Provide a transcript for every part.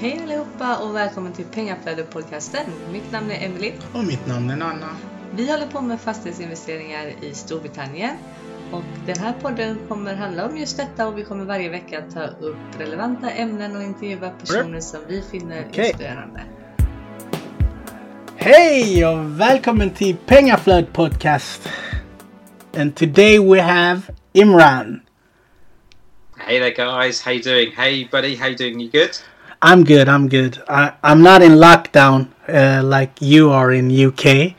Hej allihopa och välkommen till Pengaflödet-podcasten. Mitt namn är Emily. Och mitt namn är Nanna. Vi håller på med fastighetsinvesteringar i Storbritannien. Och den här podden kommer handla om just detta och vi kommer varje vecka ta upp relevanta ämnen och intervjua personer som vi finner Okej. inspirerande. Hej och välkommen till Pengaflöd podcast. And today we have Imran. Hey there, guys. How you doing? Hey, buddy. How you doing? You good? I'm good. I'm good. I, I'm not in lockdown uh, like you are in UK,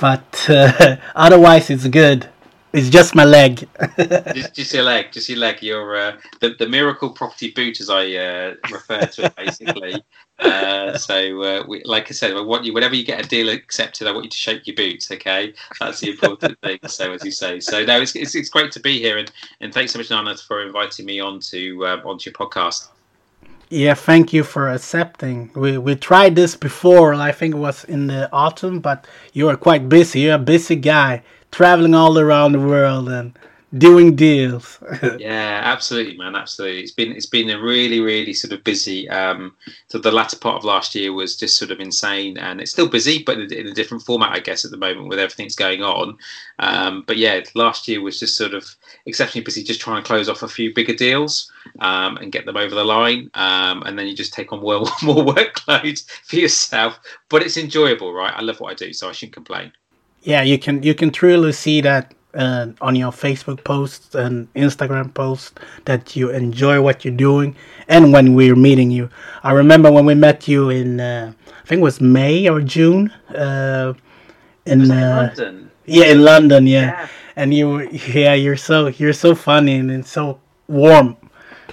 but uh, otherwise it's good. It's just my leg. just, just your leg. Just your leg. Your uh, the the miracle property boot, as I uh, refer to it, basically. Uh, so, uh, we, like I said, I want you whenever you get a deal accepted, I want you to shake your boots. Okay, that's the important thing. So, as you say, so no, it's, it's, it's great to be here, and, and thanks so much, Nana, for inviting me onto um, onto your podcast. Yeah, thank you for accepting. We we tried this before. I think it was in the autumn, but you are quite busy. You're a busy guy, traveling all around the world and doing deals. yeah, absolutely, man. Absolutely. It's been it's been a really really sort of busy. Um, so the latter part of last year was just sort of insane, and it's still busy, but in, in a different format, I guess, at the moment with everything that's going on. Um, but yeah, last year was just sort of exceptionally busy, just trying to close off a few bigger deals um, and get them over the line, um, and then you just take on more more workload for yourself. But it's enjoyable, right? I love what I do, so I shouldn't complain. yeah, you can you can truly see that uh, on your Facebook posts and Instagram posts that you enjoy what you're doing, and when we're meeting you. I remember when we met you in uh, I think it was May or June. Uh, in in uh, London? yeah, in London, yeah. Yeah. And you, yeah, you're so you're so funny and, and so warm.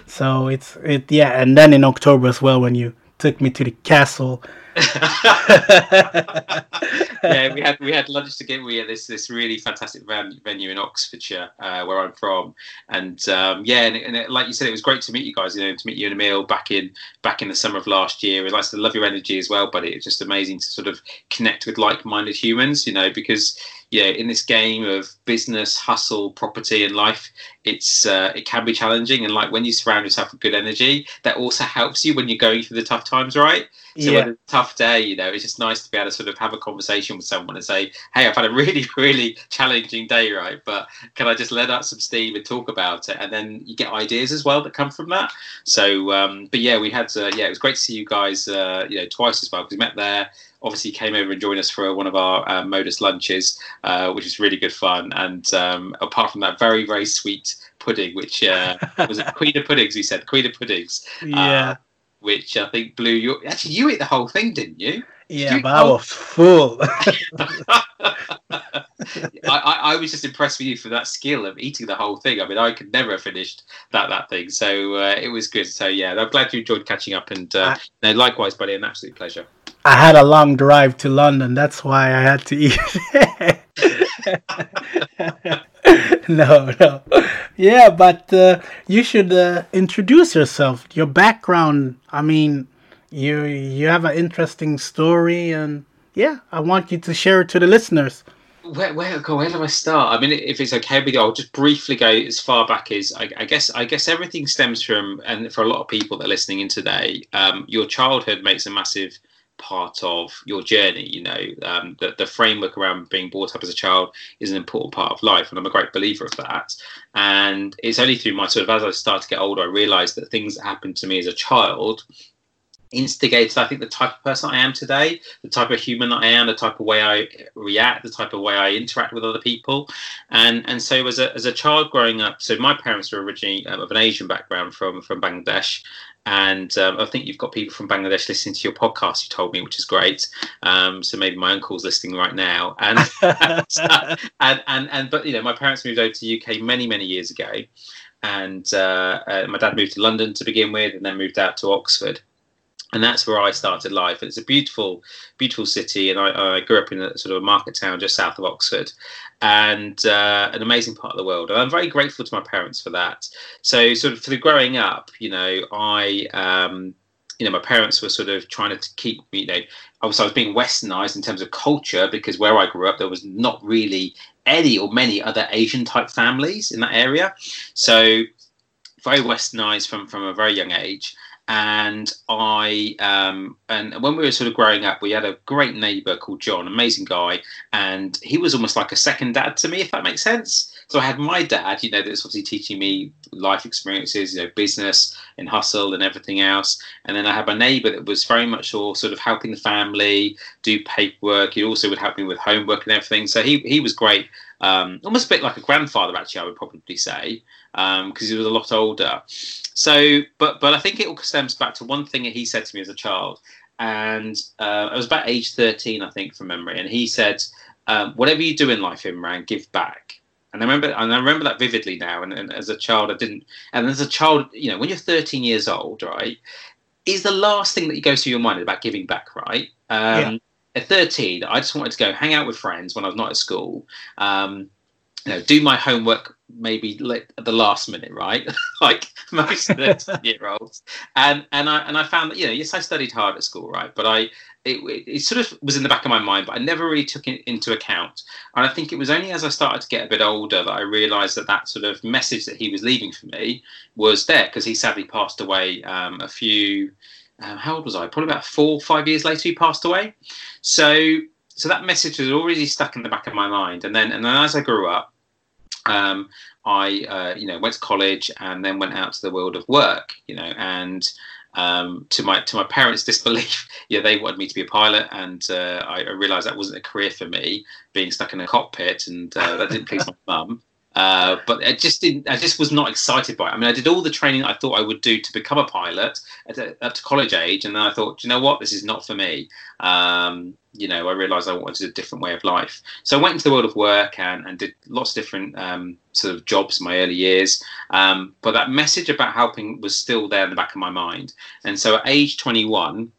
So it's it, yeah. And then in October as well when you took me to the castle. yeah, we had we had lunch together. We had this this really fantastic venue in Oxfordshire, uh, where I'm from, and um, yeah, and, and it, like you said, it was great to meet you guys. You know, to meet you and Emil back in back in the summer of last year. I'd like to love your energy as well, buddy. It's just amazing to sort of connect with like-minded humans. You know, because yeah, in this game of business, hustle, property, and life, it's uh, it can be challenging. And like when you surround yourself with good energy, that also helps you when you're going through the tough times, right? So yeah, when it's a tough day, you know, it's just nice to be able to sort of have a conversation with someone and say, "Hey, I've had a really, really challenging day, right? But can I just let out some steam and talk about it?" And then you get ideas as well that come from that. So, um, but yeah, we had, uh, yeah, it was great to see you guys, uh, you know, twice as well because we met there. Obviously, came over and joined us for one of our uh, modus lunches, uh, which is really good fun. And um, apart from that, very, very sweet pudding, which uh, was Queen of Puddings. We said Queen of Puddings yeah, which I think blew your. Actually, you ate the whole thing, didn't you? yeah. you- But I was full. I, I, I was just impressed with you for that skill of eating the whole thing. I mean, I could never have finished that that thing. So uh, it was good. So yeah, I'm glad you enjoyed catching up. And uh, I- no, likewise, buddy, an absolute pleasure. I had a long drive to London. That's why I had to eat. no, no. Yeah, but uh, you should uh, introduce yourself. Your background. I mean, you you have an interesting story, and yeah, I want you to share it to the listeners. Where, where, where do I start? I mean, if it's okay with you, I'll just briefly go as far back as I, I guess. I guess everything stems from, and for a lot of people that are listening in today, um, your childhood makes a massive part of your journey. You know, um, the, the framework around being brought up as a child is an important part of life, and I'm a great believer of that. And it's only through my sort of as I start to get older, I realised that things that happened to me as a child instigated i think the type of person i am today the type of human i am the type of way i react the type of way i interact with other people and and so as a, as a child growing up so my parents were originally um, of an asian background from from bangladesh and um, I think you've got people from Bangladesh listening to your podcast. You told me, which is great. Um, so maybe my uncle's listening right now. And, and and and but you know, my parents moved over to the UK many many years ago, and uh, uh, my dad moved to London to begin with, and then moved out to Oxford and that's where I started life. It's a beautiful, beautiful city, and I, I grew up in a sort of a market town just south of Oxford, and uh, an amazing part of the world. And I'm very grateful to my parents for that. So, sort of for the growing up, you know, I. Um, you know, my parents were sort of trying to keep me, you know, obviously I was being westernized in terms of culture because where I grew up, there was not really any or many other Asian type families in that area. So very westernized from, from a very young age. And I um, and when we were sort of growing up, we had a great neighbour called John, amazing guy, and he was almost like a second dad to me, if that makes sense. So I had my dad, you know, that's obviously teaching me life experiences, you know, business and hustle and everything else, and then I had my neighbour that was very much all sort of helping the family do paperwork. He also would help me with homework and everything. So he he was great. Um, almost a bit like a grandfather, actually, I would probably say, because um, he was a lot older. So, but but I think it all stems back to one thing that he said to me as a child, and uh, I was about age thirteen, I think, from memory, and he said, um, "Whatever you do in life, Imran, give back." And I remember, and I remember that vividly now. And, and as a child, I didn't. And as a child, you know, when you're 13 years old, right, is the last thing that goes through your mind about giving back, right? Um, yeah. At 13, I just wanted to go hang out with friends when I was not at school. Um, you know, do my homework maybe at the last minute, right? like most of the year olds. And and I and I found that you know, yes, I studied hard at school, right? But I it, it sort of was in the back of my mind, but I never really took it into account. And I think it was only as I started to get a bit older that I realised that that sort of message that he was leaving for me was there because he sadly passed away um, a few. Um, how old was I? Probably about four, five years later, he passed away. So, so that message was already stuck in the back of my mind. And then, and then as I grew up, um, I, uh, you know, went to college and then went out to the world of work, you know, and um, to my to my parents' disbelief, yeah, they wanted me to be a pilot, and uh, I, I, realised that wasn't a career for me, being stuck in a cockpit, and uh, that didn't please my mum. Uh, but I just didn't. I just was not excited by it. I mean, I did all the training I thought I would do to become a pilot at, up to college age, and then I thought, you know what, this is not for me. Um, you know, I realised I wanted a different way of life. So I went into the world of work and, and did lots of different um, sort of jobs in my early years. Um, but that message about helping was still there in the back of my mind. And so at age 21,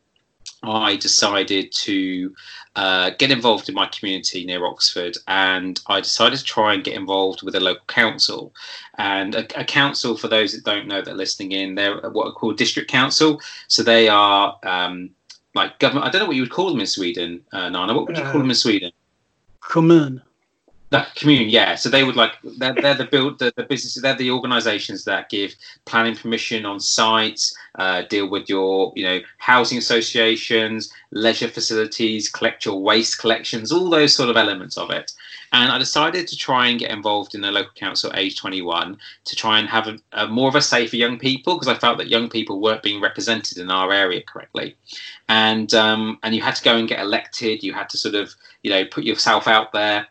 I decided to uh, get involved in my community near Oxford, and I decided to try and get involved with a local council. And a, a council, for those that don't know that are listening in, they're what are called district council. So they are um, like government. I don't know what you would call them in Sweden, uh, Nana. What would you call them in Sweden? Commune. That commune, yeah. So they would like they're, they're the build the, the businesses. They're the organisations that give planning permission on sites, uh, deal with your you know housing associations, leisure facilities, collect your waste collections, all those sort of elements of it. And I decided to try and get involved in the local council age 21 to try and have a, a more of a say for young people because I felt that young people weren't being represented in our area correctly. And um, and you had to go and get elected. You had to sort of you know put yourself out there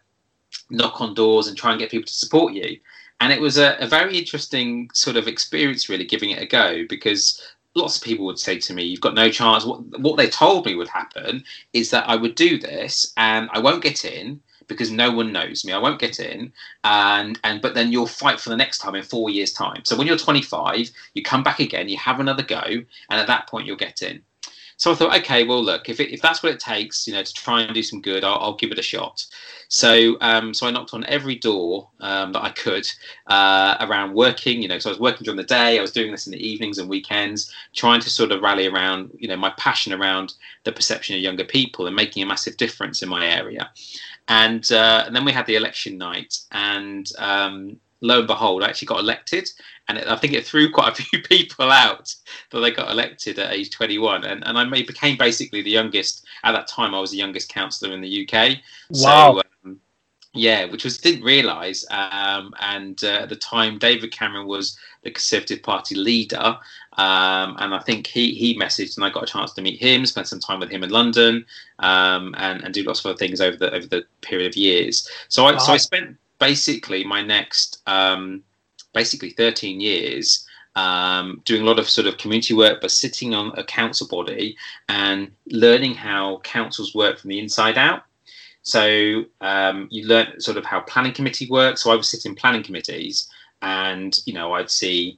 knock on doors and try and get people to support you. And it was a, a very interesting sort of experience, really, giving it a go because lots of people would say to me, "You've got no chance." What what they told me would happen is that I would do this and I won't get in because no one knows me. I won't get in, and and but then you'll fight for the next time in four years' time. So when you're 25, you come back again, you have another go, and at that point you'll get in. So I thought, okay, well, look, if, it, if that's what it takes, you know, to try and do some good, I'll, I'll give it a shot. So, um, so I knocked on every door um, that I could uh, around working. You know, so I was working during the day. I was doing this in the evenings and weekends, trying to sort of rally around, you know, my passion around the perception of younger people and making a massive difference in my area. And uh, and then we had the election night, and um, lo and behold, I actually got elected, and it, I think it threw quite a few people out that they got elected at age 21, and and I became basically the youngest at that time. I was the youngest councillor in the UK. Wow. So, um, yeah, which was didn't realise, um, and uh, at the time David Cameron was the Conservative Party leader, um, and I think he he messaged, and I got a chance to meet him, spend some time with him in London, um, and and do lots of other things over the over the period of years. So I wow. so I spent basically my next um, basically 13 years um, doing a lot of sort of community work, but sitting on a council body and learning how councils work from the inside out. So um, you learn sort of how planning committee works. So I would sit in planning committees, and you know I'd see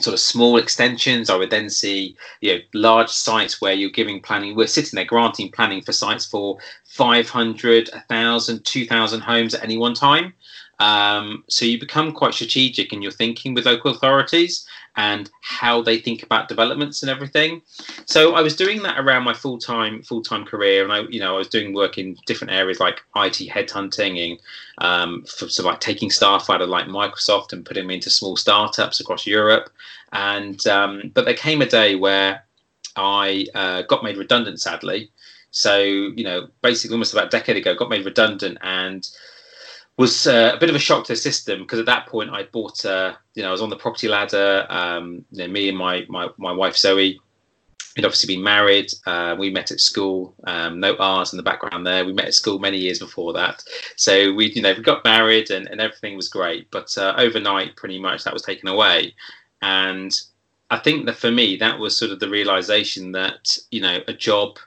sort of small extensions. I would then see you know large sites where you're giving planning. We're sitting there granting planning for sites for 500, 1,000, 2,000 homes at any one time. Um, so you become quite strategic in your thinking with local authorities and how they think about developments and everything. So I was doing that around my full time full time career, and I you know I was doing work in different areas like IT headhunting and um, for, so like taking staff out of like Microsoft and putting them into small startups across Europe. And um, but there came a day where I uh, got made redundant, sadly. So you know, basically, almost about a decade ago, got made redundant and was uh, a bit of a shock to the system because at that point I bought, uh, you know, I was on the property ladder. Um, you know, me and my my my wife Zoe had obviously been married. Uh, we met at school. Um, no R's in the background there. We met at school many years before that. So we, you know, we got married and, and everything was great. But uh, overnight, pretty much that was taken away. And I think that for me, that was sort of the realization that, you know, a job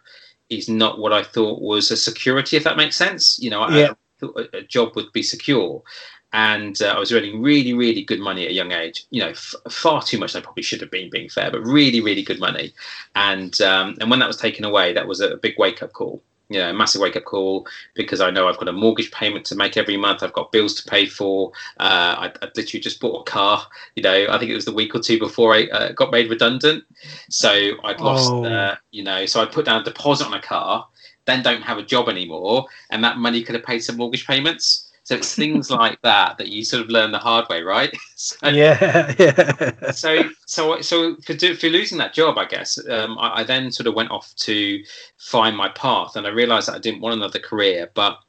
is not what I thought was a security, if that makes sense. You know, yeah. I, a job would be secure. And uh, I was earning really, really good money at a young age. You know, f- far too much I probably should have been, being fair, but really, really good money. And um, and when that was taken away, that was a big wake up call you know, massive wake up call because I know I've got a mortgage payment to make every month. I've got bills to pay for. Uh, I, I, literally just bought a car. You know, I think it was the week or two before I uh, got made redundant. So I'd lost, oh. uh, you know, so I put down a deposit on a car, then don't have a job anymore, and that money could have paid some mortgage payments. So it's things like that that you sort of learn the hard way, right? so, yeah, yeah. so, so, so for, do, for losing that job, I guess um, I, I, then sort of went off to find my path, and I realised that I didn't want another career. But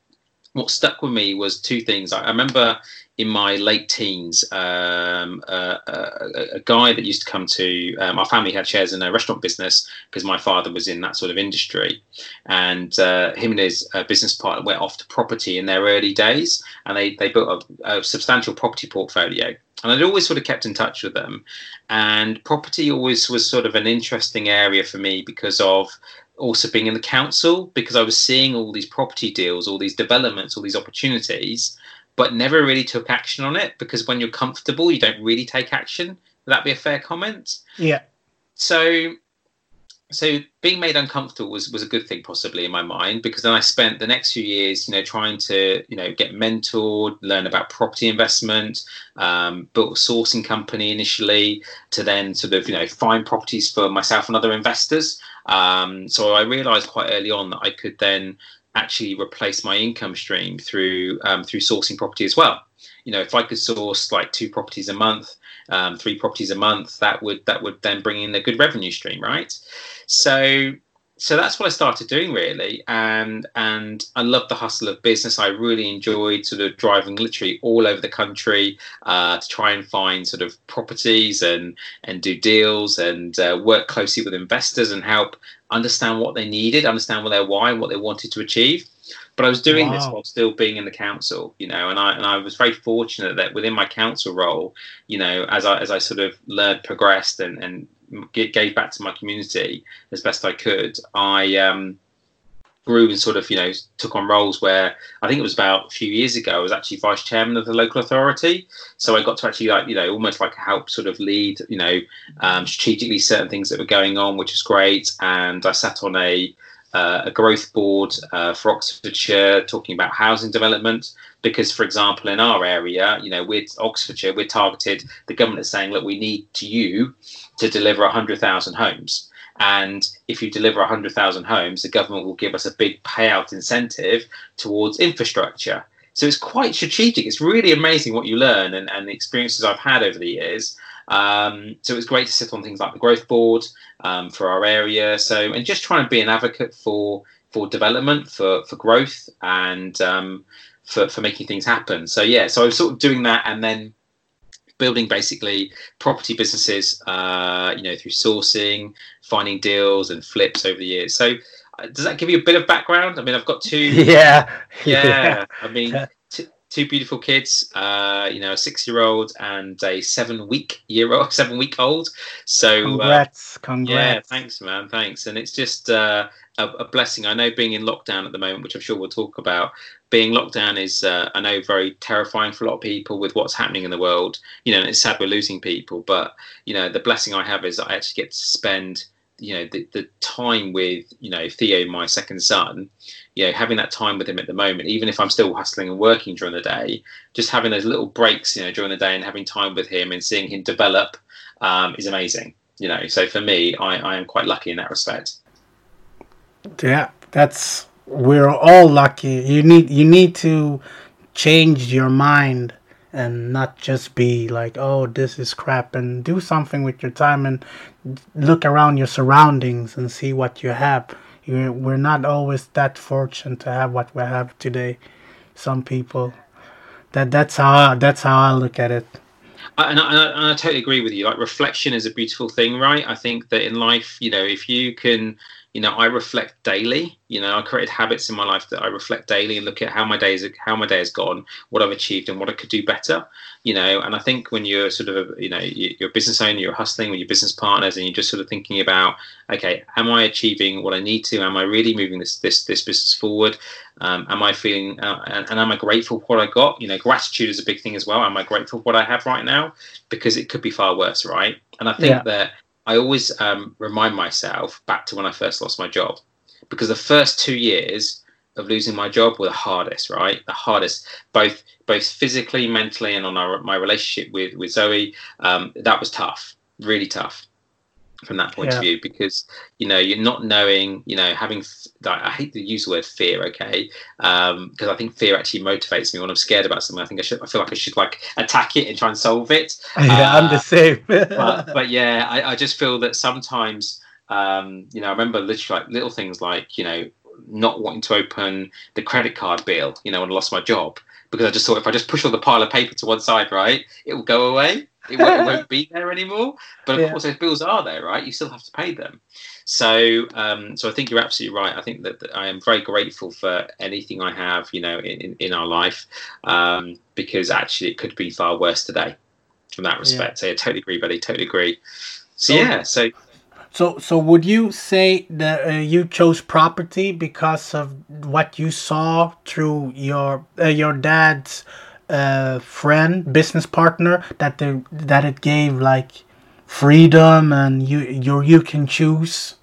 what stuck with me was two things. I, I remember in my late teens, um, uh, uh, a, guy that used to come to um, our family had shares in a restaurant business because my father was in that sort of industry, and uh, him and his uh, business partner went off to property in their early days, and they they built a, a substantial property portfolio. And I'd always sort of kept in touch with them, and property always was sort of an interesting area for me because of also being in the council because I was seeing all these property deals, all these developments, all these opportunities, but never really took action on it because when you're comfortable, you don't really take action. Would that be a fair comment? Yeah. So, so being made uncomfortable was was a good thing possibly in my mind because then I spent the next few years, you know, trying to you know get mentored, learn about property investment, um, built a sourcing company initially to then sort of you know find properties for myself and other investors. Um, so I realised quite early on that I could then actually replace my income stream through um, through sourcing property as well. You know, if I could source like two properties a month, um, three properties a month, that would that would then bring in a good revenue stream, right? So so that's what I started doing really, and and I love the hustle of business. I really enjoyed sort of driving literally all over the country uh, to try and find sort of properties and and do deals and uh, work closely with investors and help understand what they needed, understand what their why, and what they wanted to achieve. But I was doing wow. this while still being in the council, you know, and I and I was very fortunate that within my council role, you know, as I as I sort of learned, progressed, and and gave back to my community as best I could, I um, grew and sort of you know took on roles where I think it was about a few years ago I was actually vice chairman of the local authority. So I got to actually like you know almost like help sort of lead you know um, strategically certain things that were going on which is great. And I sat on a uh, a growth board uh, for Oxfordshire talking about housing development because for example in our area you know with Oxfordshire we're targeted the government is saying look we need to you to deliver 100,000 homes and if you deliver 100,000 homes, the government will give us a big payout incentive towards infrastructure. So it's quite strategic. It's really amazing what you learn and, and the experiences I've had over the years. Um, so it was great to sit on things like the growth board um, for our area. So and just trying to be an advocate for for development, for for growth, and um, for for making things happen. So yeah, so I was sort of doing that, and then building basically property businesses, uh, you know, through sourcing, finding deals and flips over the years. So uh, does that give you a bit of background? I mean, I've got two. Yeah. Yeah. yeah. I mean, two beautiful kids, uh, you know, a six year old and a seven week year old, seven week old. So congrats. Uh, congrats. Yeah. Thanks, man. Thanks. And it's just, uh, a, a, blessing. I know being in lockdown at the moment, which I'm sure we'll talk about, being locked down is, uh, I know, very terrifying for a lot of people with what's happening in the world. You know, it's sad we're losing people, but you know, the blessing I have is I actually get to spend you know the, the time with you know Theo, my second son, you know having that time with him at the moment, even if I'm still hustling and working during the day, just having those little breaks, you know, during the day and having time with him and seeing him develop um, is amazing. You know, so for me, I, I am quite lucky in that respect. Yeah, that's we're all lucky. You need you need to change your mind and not just be like, oh, this is crap, and do something with your time and look around your surroundings and see what you have. we're not always that fortunate to have what we have today. Some people, that that's how I, that's how I look at it. And I, and I totally agree with you. Like reflection is a beautiful thing, right? I think that in life, you know, if you can you know i reflect daily. You know i created habits in my life that i reflect daily and look at how my days how my day has gone what i've achieved and what i could do better you know. And i think when you're sort of a, you know you're a business owner you're hustling with your business partners and you're just sort of thinking about okay am i achieving what i need to? Am i really moving this this this business forward? Um, am i feeling uh, and, and am i grateful for what i got? You know gratitude is a big thing as well. Am i grateful for what i have right now? Because it could be far worse right? And i think yeah. that I always um, remind myself back to when I first lost my job, because the first two years of losing my job were the hardest, right? The hardest, both both physically, mentally, and on our, my relationship with with Zoe. Um, that was tough, really tough from that point yeah. of view because you know you're not knowing you know having i hate to use the word fear okay? Um because i think fear actually motivates me when i'm scared about something. I think i should i feel like i should like attack it and try and solve it. Yeah uh, i'm the same. but, but, yeah I, I just feel that sometimes um you know i remember literally like little things like you know not wanting to open the credit card bill you know when i lost my job because i just thought if i just push all the pile of paper to one side right it will go away it won't, won't be there anymore. But of yeah. course, those bills are there, right? You still have to pay them. So, um, so I think you're absolutely right. I think that, that, I am very grateful for anything I have, you know, in, in our life, um, because actually it could be far worse today, from that respect. Yeah. So, I totally agree, buddy. Totally agree. So, so yeah. So, so, so would you say that uh, you chose property because of what you saw through your uh, your dad's uh, friend, business partner that they, that it gave like freedom and you you you can choose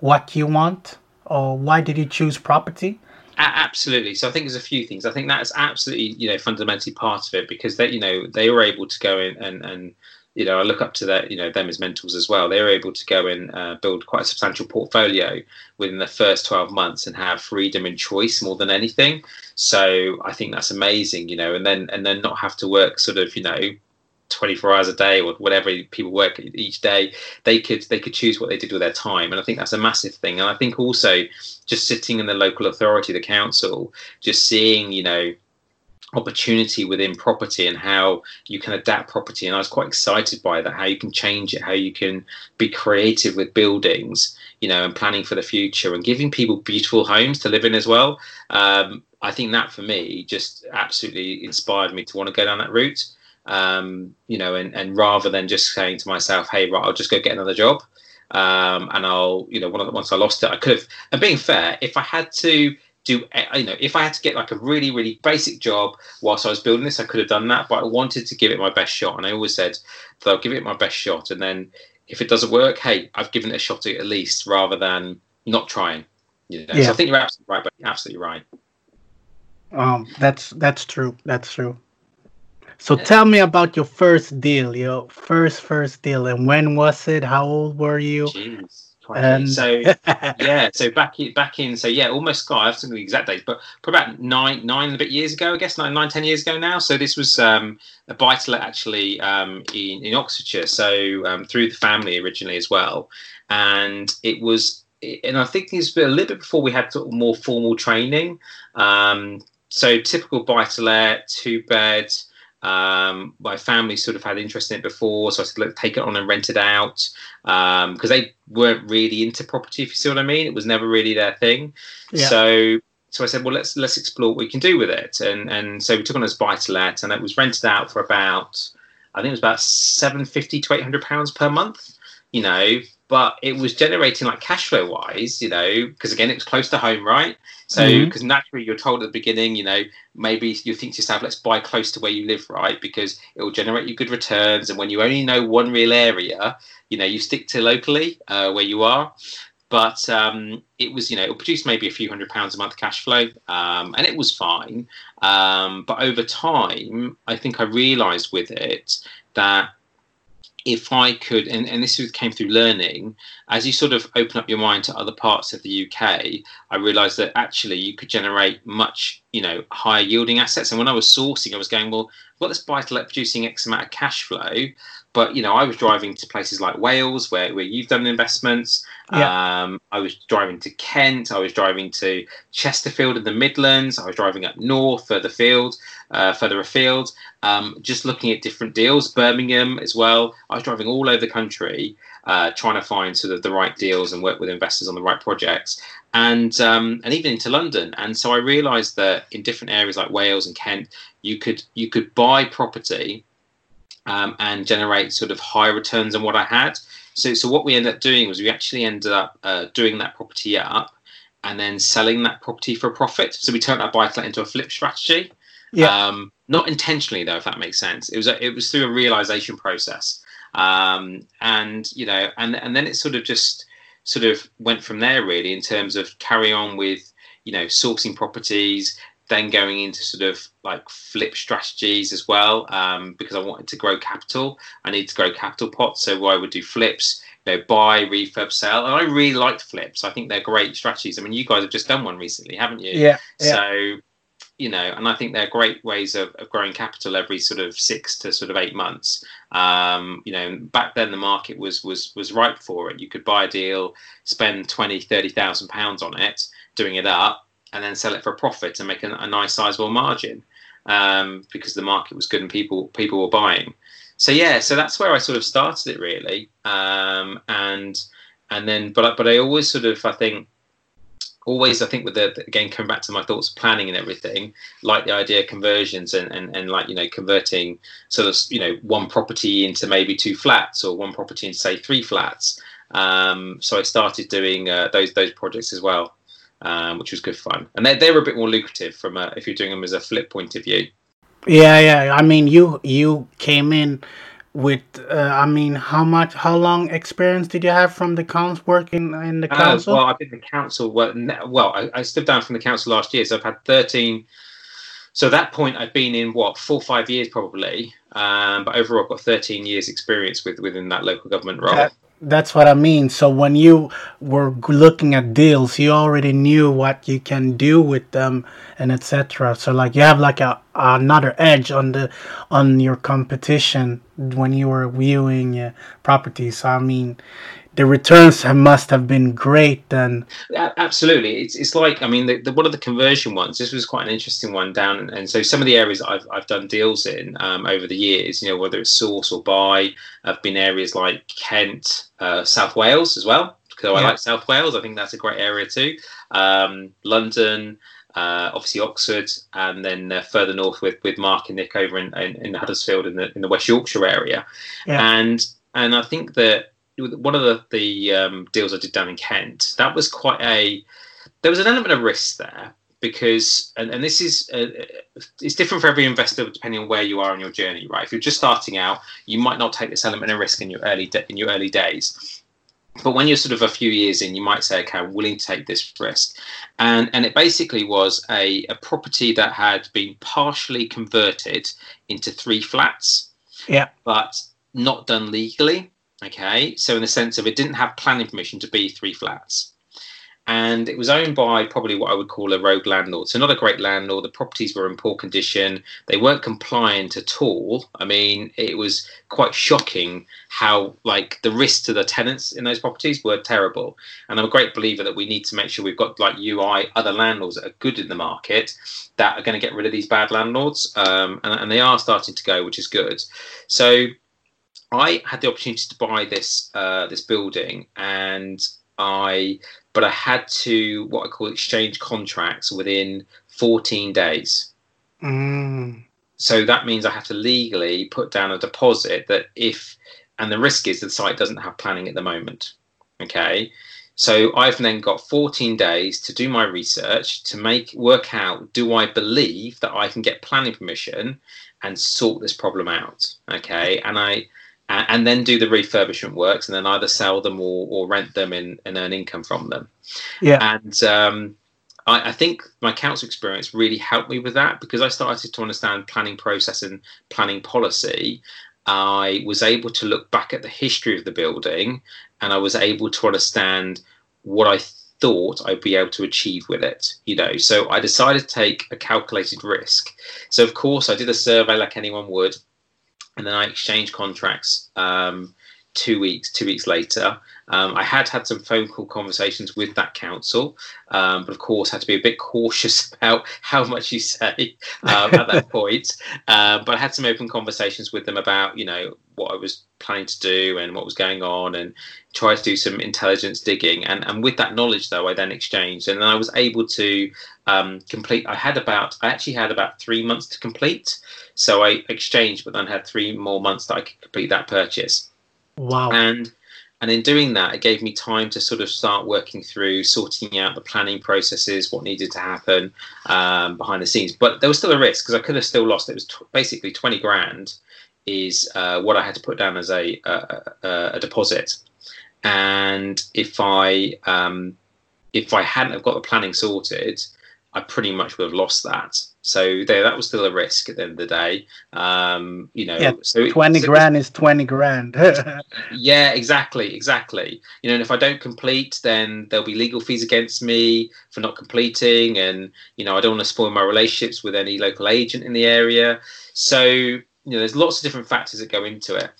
what you want or why did you choose property? Absolutely. So I think there's a few things. I think that's absolutely you know fundamentally part of it because they you know they were able to go in and and you know, I look up to that, you know, them as mentors as well. They were able to go and uh, build quite a substantial portfolio within the first 12 months and have freedom and choice more than anything. So I think that's amazing, you know, and then, and then not have to work sort of, you know, 24 hours a day or whatever people work each day. They could they could choose what they did with their time and i think that's a massive thing. And i think also just sitting in the local authority the council just seeing you know opportunity within property and how you can adapt property. And i was quite excited by that how you can change it how you can be creative with buildings you know and planning for the future and giving people beautiful homes to live in as well. Um, i think that for me just absolutely inspired me to want to go down that route. Um, you know and, and rather than just saying to myself hey right i'll just go get another job um, and i'll you know once i lost it i could have and being fair if i had to do you know if i had to get like a really really basic job whilst i was building this i could have done that but i wanted to give it my best shot and i always said that i'll give it my best shot and then if it doesn't work hey i've given it a shot at least rather than not trying you know? yeah. so i think you're absolutely right but you're absolutely right um that's that's true that's true so yeah. tell me about your first deal your first first deal and when was it how old were you Jeez um, so yeah, so back in, back in, so yeah, almost got I have to the exact dates, but probably about nine nine and a bit years ago, I guess nine nine ten years ago now. So this was um, a buy to let actually um, in in Oxfordshire, so um, through the family originally as well, and it was, and I think it it's a little bit before we had sort of more formal training. Um, so typical buy to let, two beds um, my family sort of had interest in it before, so I said, "Look, take it on and rent it out," because um, they weren't really into property. If you see what I mean, it was never really their thing. Yeah. So, so I said, "Well, let's let's explore what we can do with it." And and so we took on as buy to let, and it was rented out for about, I think it was about seven fifty to eight hundred pounds per month. You know, but it was generating like cash flow wise, you know, because again, it was close to home, right? So, because mm-hmm. naturally you're told at the beginning, you know, maybe you think to yourself, let's buy close to where you live, right? Because it will generate you good returns. And when you only know one real area, you know, you stick to locally uh, where you are. But um, it was, you know, it produced maybe a few hundred pounds a month cash flow, um, and it was fine. Um, but over time, I think I realised with it that if I could, and, and this came through learning, as you sort of open up your mind to other parts of the UK, I realized that actually you could generate much, you know, higher yielding assets. And when I was sourcing, I was going, well, I've got this buy to let producing X amount of cash flow. But, you know, I was driving to places like Wales where, where you've done investments. Yeah. Um, I was driving to Kent. I was driving to Chesterfield in the Midlands. I was driving up north, further field, uh, further afield, um, just looking at different deals. Birmingham as well. I was driving all over the country, uh, trying to find sort of the right deals and work with investors on the right projects, and um, and even into London. And so I realised that in different areas like Wales and Kent, you could you could buy property um, and generate sort of higher returns than what I had. So, so what we ended up doing was we actually ended up uh, doing that property up and then selling that property for a profit. So we turned that buy to into a flip strategy. Yeah. Um, not intentionally though, if that makes sense. It was a, it was through a realization process, um, and you know, and and then it sort of just sort of went from there really in terms of carry on with you know sourcing properties, then going into sort of like flip strategies as well um, because I wanted to grow capital. I need to grow capital pots, so I would do flips, you know, buy, refurb, sell, and I really liked flips. I think they're great strategies. I mean, you guys have just done one recently, haven't you? Yeah. yeah. So you know, and I think they're great ways of, of growing capital every sort of six to sort of eight months. Um, you know, back then the market was was was ripe for it. You could buy a deal, spend twenty, thirty thousand pounds on it, doing it up, and then sell it for a profit and make a, a nice sizable margin um, because the market was good and people people were buying. So yeah, so that's where I sort of started it really, um, and and then but but I always sort of I think always I think with the again coming back to my thoughts of planning and everything, like the idea of conversions and, and, and like you know converting sort of you know one property into maybe two flats or one property into say three flats. Um, so I started doing uh, those those projects as well um, which was good fun. And they they were a bit more lucrative from a, if you're doing them as a flip point of view. Yeah, yeah. I mean, you you came in with uh, I mean, how much, how long experience did you have from the council working in the uh, council? Uh, well, I've been in the council. Well, well, I, I stood down from the council last year, so I've had thirteen. So at that point, I've been in what four, five years probably. Um, but overall, I've got thirteen years experience with within that local government role. That, that's what I mean. So when you were looking at deals, you already knew what you can do with them and etc. So like you have like a another edge on the on your competition when you were viewing uh, properties. So I mean, the returns must have been great then. Absolutely, it's it's like I mean, the, the, one of the conversion ones. This was quite an interesting one down, and so some of the areas I've I've done deals in um, over the years. You know, whether it's source or buy, have been areas like Kent, uh, South Wales as well. So yeah. I like South Wales. I think that's a great area too. Um, London. Uh, obviously Oxford, and then uh, further north with with Mark and Nick over in, in, in Huddersfield in the in the West Yorkshire area, yeah. and and I think that one of the the um, deals I did down in Kent, that was quite a there was an element of risk there because and, and this is uh, it's different for every investor depending on where you are in your journey right? If you're just starting out you might not take this element of risk in your early de- in your early days. But when you're sort of a few years in you might say okay i'm willing to take this risk. And and it basically was a, a property that had been partially converted into three flats yeah. but not done legally Okay, so in the sense of it didn't have planning permission to be three flats. And it was owned by probably what I would call a rogue landlord. So, not a great landlord. The properties were in poor condition. They weren't compliant at all. I mean, it was quite shocking how, like, the risks to the tenants in those properties were terrible. And I'm a great believer that we need to make sure we've got, like, UI, other landlords that are good in the market that are going to get rid of these bad landlords. Um, and, and they are starting to go, which is good. So, I had the opportunity to buy this uh, this building, and I but I had to what I call exchange contracts within 14 days. Mm. So that means I have to legally put down a deposit that if and the risk is the site doesn't have planning at the moment. Okay. So I've then got 14 days to do my research to make work out do I believe that I can get planning permission and sort this problem out. Okay. And I and then do the refurbishment works and then either sell them or, or rent them and, and earn income from them. Yeah. And um, I, I, think my council experience really helped me with that because I started to understand planning process and planning policy. I was able to look back at the history of the building and I was able to understand what I thought I'd be able to achieve with it. You know, so I decided to take a calculated risk. So of course I did a survey like anyone would, and then I exchanged contracts um, two weeks two weeks later. Um, I had had some phone call conversations with that council, um, but of course had to be a bit cautious about how much you say um, at that point. Uh, but I had some open conversations with them about you know what I was planning to do and what was going on, and try to do some intelligence digging. And and with that knowledge though, I then exchanged, and then I was able to um, complete. I had about I actually had about three months to complete, so I exchanged, but then had three more months that I could complete that purchase. Wow. And and in doing that, it gave me time to sort of start working through sorting out the planning processes, what needed to happen um, behind the scenes. But there was still a risk because I could have still lost. It was t- basically 20 grand is uh, what I had to put down as a, a, a deposit. And if I um, if I hadn't have got the planning sorted, I pretty much would have lost that. So there, that was still a risk at the end of the day. Um, you know, yeah, so twenty so, grand is twenty grand. yeah, exactly, exactly. You know, and if I don't complete, then there'll be legal fees against me for not completing, and you know, I don't want to spoil my relationships with any local agent in the area. So you know, there's lots of different factors that go into it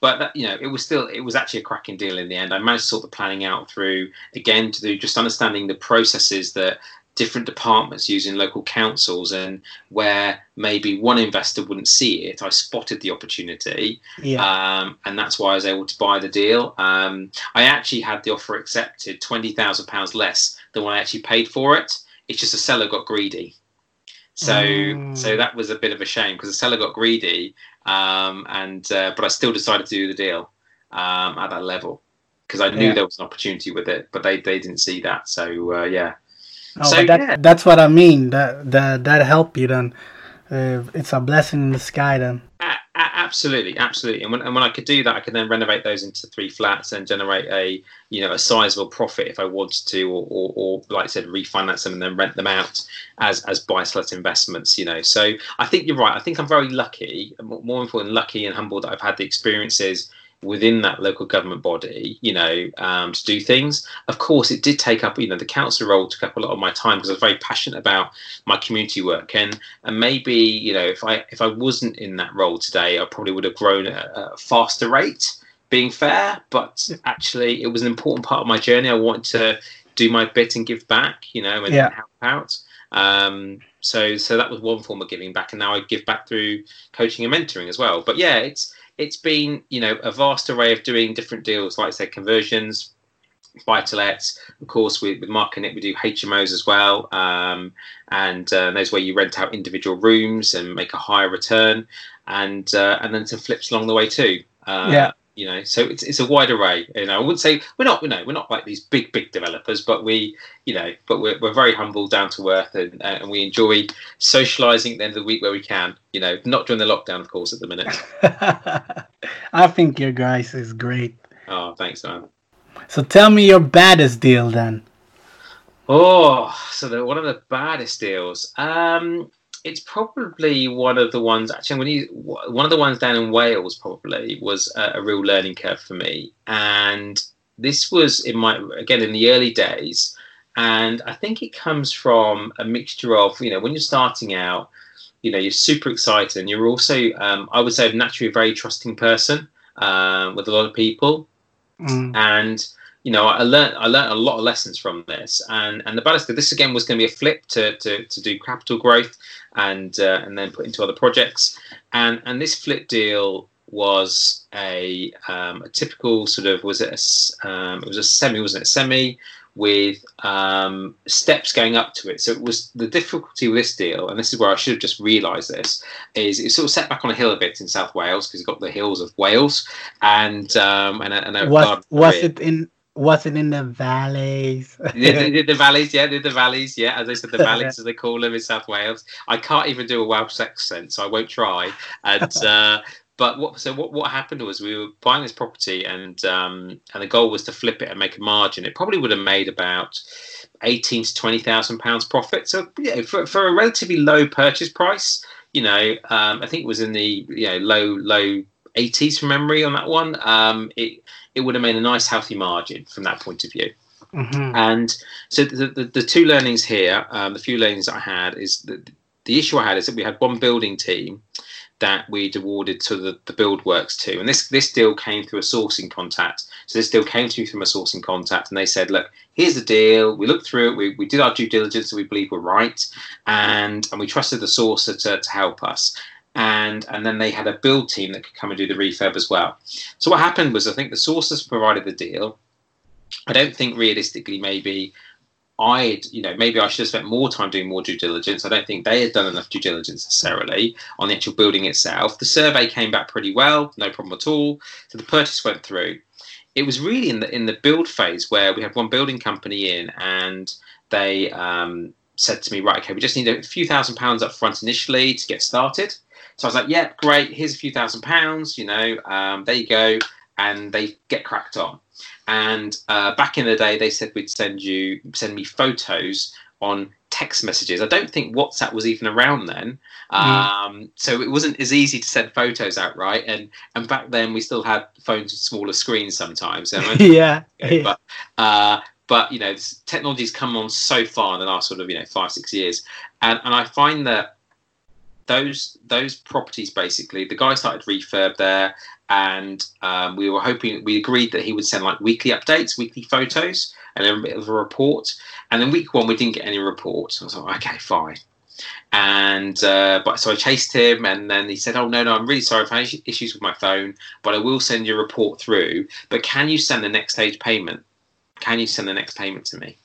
but that, you know it was still it was actually a cracking deal in the end i managed to sort the planning out through again to do just understanding the processes that different departments using local councils and where maybe one investor wouldn't see it i spotted the opportunity yeah. um, and that's why i was able to buy the deal um, i actually had the offer accepted £20000 less than what i actually paid for it it's just the seller got greedy so mm. so that was a bit of a shame because the seller got greedy um, and uh, but i still decided to do the deal um, at that level because i knew yeah. there was an opportunity with it but they, they didn't see that so uh, yeah Oh, so, that, yeah. that's what I mean. That that that help you then. Uh, it's a blessing in the sky then. A- absolutely, absolutely. And when, and when I could do that, I could then renovate those into three flats and generate a you know a sizable profit if I wanted to, or, or, or like I said, refinance them and then rent them out as as buy to let investments. You know, so I think you're right. I think I'm very lucky, more important, lucky and humble that I've had the experiences within that local government body, you know, um, to do things. Of course, it did take up, you know, the council role took up a lot of my time because I was very passionate about my community work, and and maybe you know, if I if I wasn't in that role today, I probably would have grown at a faster rate. Being fair, but actually, it was an important part of my journey. I wanted to do my bit and give back, you know, and yeah. help out. Um, so so that was one form of giving back, and now I give back through coaching and mentoring as well. But yeah, it's it's been you know a vast array of doing different deals, like I said, conversions, buy to lets. Of course, with, with Mark and it we do HMOs as well, um, and uh, those where you rent out individual rooms and make a higher return, and uh, and then some flips along the way too. Uh, yeah you know so it's, it's a wide array. You know i wouldn't say we're not you know we're not like these big big developers but we you know but we're, we're very humble down to earth and, uh, and we enjoy socializing at the end of the week where we can you know not during the lockdown of course at the minute. I think your guys is great. Oh thanks man. So tell me your baddest deal then. Oh so the, one of the baddest deals. Um it's probably one of the ones actually when you one of the ones down in Wales probably was a, a, real learning curve for me. And this was in my again in the early days. And I think it comes from a mixture of you know when you're starting out you know you're super excited and you're also um, I would say naturally a very trusting person um, with a lot of people. Mm. and you know, I learned I learned a lot of lessons from this, and and the Ballester this again was going to be a flip to to, to do capital growth, and uh, and then put into other projects, and and this flip deal was a um, a typical sort of was it a um, it was a semi wasn't it? Semi with um, steps going up to it. So it was the difficulty with this deal, and this is where I should have just realised this, is it's sort of set back on a hill a bit in South Wales because you've got the hills of Wales, and um, and, a, and a was was it in was it in the valleys? did, did the valleys, yeah, did the valleys, yeah. As I said, the valleys as they call them in South Wales. I can't even do a Welsh accent, so I won't try. And uh, but what so what, what happened was we were buying this property and um, and the goal was to flip it and make a margin. It probably would have made about eighteen to twenty thousand pounds profit. So yeah, for for a relatively low purchase price, you know, um, I think it was in the you know low low 80s from memory on that one. Um, it it would have made a nice healthy margin from that point of view. Mm-hmm. And so the, the, the, two learnings here, um, the few learnings I had is that the issue I had is that we had one building team that we'd awarded to the, the build works to. And this this deal came through a sourcing contact. So this deal came to me from a sourcing contact and they said, look, here's the deal. We looked through it, we, we did our due diligence that we believe were right, and and we trusted the sourcer to, to help us and and then they had a build team that could come and do the refurb as well. So what happened was I think the sources provided the deal. I don't think realistically maybe I'd you know maybe I should have spent more time doing more due diligence. I don't think they had done enough due diligence necessarily on the actual building itself. The survey came back pretty well, no problem at all. So the purchase went through. It was really in the in the build phase where we had one building company in and they um, said to me, right, okay, we just need a few thousand pounds up front initially to get started. So I was like, yeah, great. Here's a few thousand pounds. You know, um, there you go. And they get cracked on. And uh, back in the day, they said we'd send you send me photos on text messages. I don't think WhatsApp was even around then, mm. um, so it wasn't as easy to send photos out, right? And and back then we still had phones with smaller screens sometimes. yeah. But uh, but you know, technology's come on so far in the last sort of you know five six years, and and I find that those those properties basically the guy started refurb there and um, we were hoping we agreed that he would send like weekly updates weekly photos and a bit of a report. And then week one we didn't get any report so i was like okay fine. And uh, but so i chased him and then he said oh no no i'm really sorry i've had issues with my phone but i will send you a report through. But can you send the next stage payment? Can you send the next payment to me?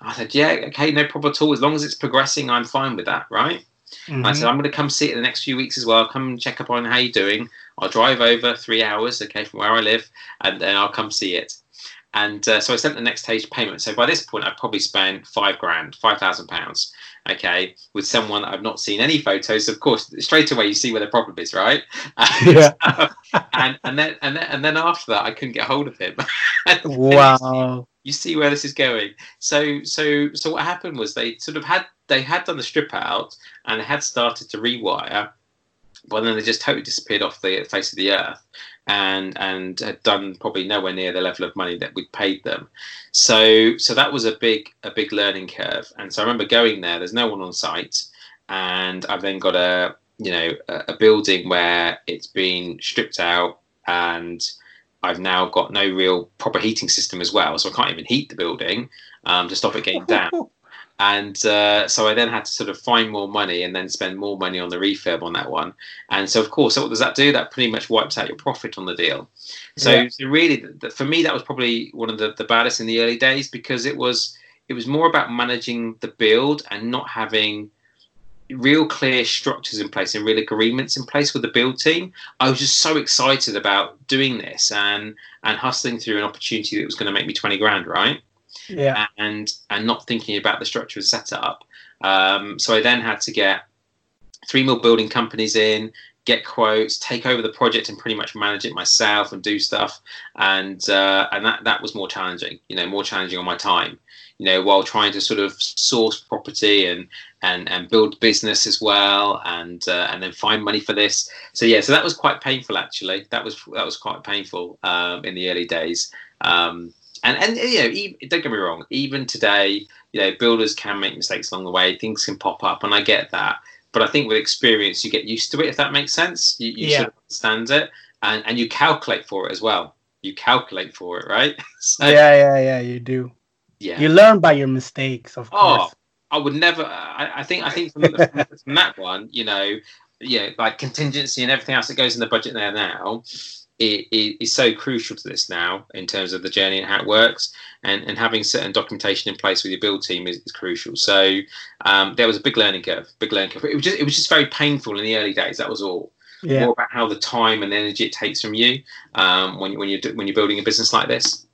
I said yeah okay no problem at all. As long as it's progressing i'm fine with that right Mm-hmm. I said, I'm going to come see it in the next few weeks as well. Come and check up on how you're doing. I'll drive over three hours, okay, from where I live, and then I'll come see it. And uh, so I sent the next stage payment. So by this point, I've probably spent five grand, five thousand pounds, okay, with someone that I've not seen any photos. Of course, straight away you see where the problem is, right? And, yeah. and and then and then and then after that, I couldn't get hold of him. wow. You see where this is going. So so so what happened was they sort of had they had done the strip out and had started to rewire, but then they just totally disappeared off the face of the earth and and had done probably nowhere near the level of money that we'd paid them. So so that was a big a big learning curve. And so I remember going there. There's no one on site, and I've then got a you know a, a building where it's been stripped out and I've now got no real proper heating system as well, so I can't even heat the building um, to stop it getting damp. And uh, so I then had to sort of find more money and then spend more money on the refurb on that one. And so, of course, what does that do? That pretty much wipes out your profit on the deal. So, yeah. so really, the, the, for me, that was probably one of the, the baddest in the early days because it was it was more about managing the build and not having real clear structures in place and real agreements in place with the build team. I was just so excited about doing this and and hustling through an opportunity that was going to make me twenty grand, right? Yeah, and and not thinking about the structure and setup. Um, so I then had to get three more building companies in, get quotes, take over the project, and pretty much manage it myself and do stuff. And uh, and that that was more challenging, you know, more challenging on my time. You know, while trying to sort of source property and and and build business as well, and uh, and then find money for this. So yeah, so that was quite painful actually. That was that was quite painful um, in the early days. Um, and and you know, even, don't get me wrong. Even today, you know, builders can make mistakes along the way. Things can pop up, and I get that. But I think with experience, you get used to it. If that makes sense, you, you yeah. should understand it, and and you calculate for it as well. You calculate for it, right? so, yeah, yeah, yeah. You do. Yeah. You learn by your mistakes, of oh, course. I would never. Uh, I, I think. I think from, from that one, you know, yeah, like contingency and everything else that goes in the budget there now it, it is so crucial to this now in terms of the journey and how it works, and, and having certain documentation in place with your build team is, is crucial. So um, there was a big learning curve, big learning curve. It was just it was just very painful in the early days. That was all. Yeah. More about how the time and energy it takes from you um, when when you when you're building a business like this.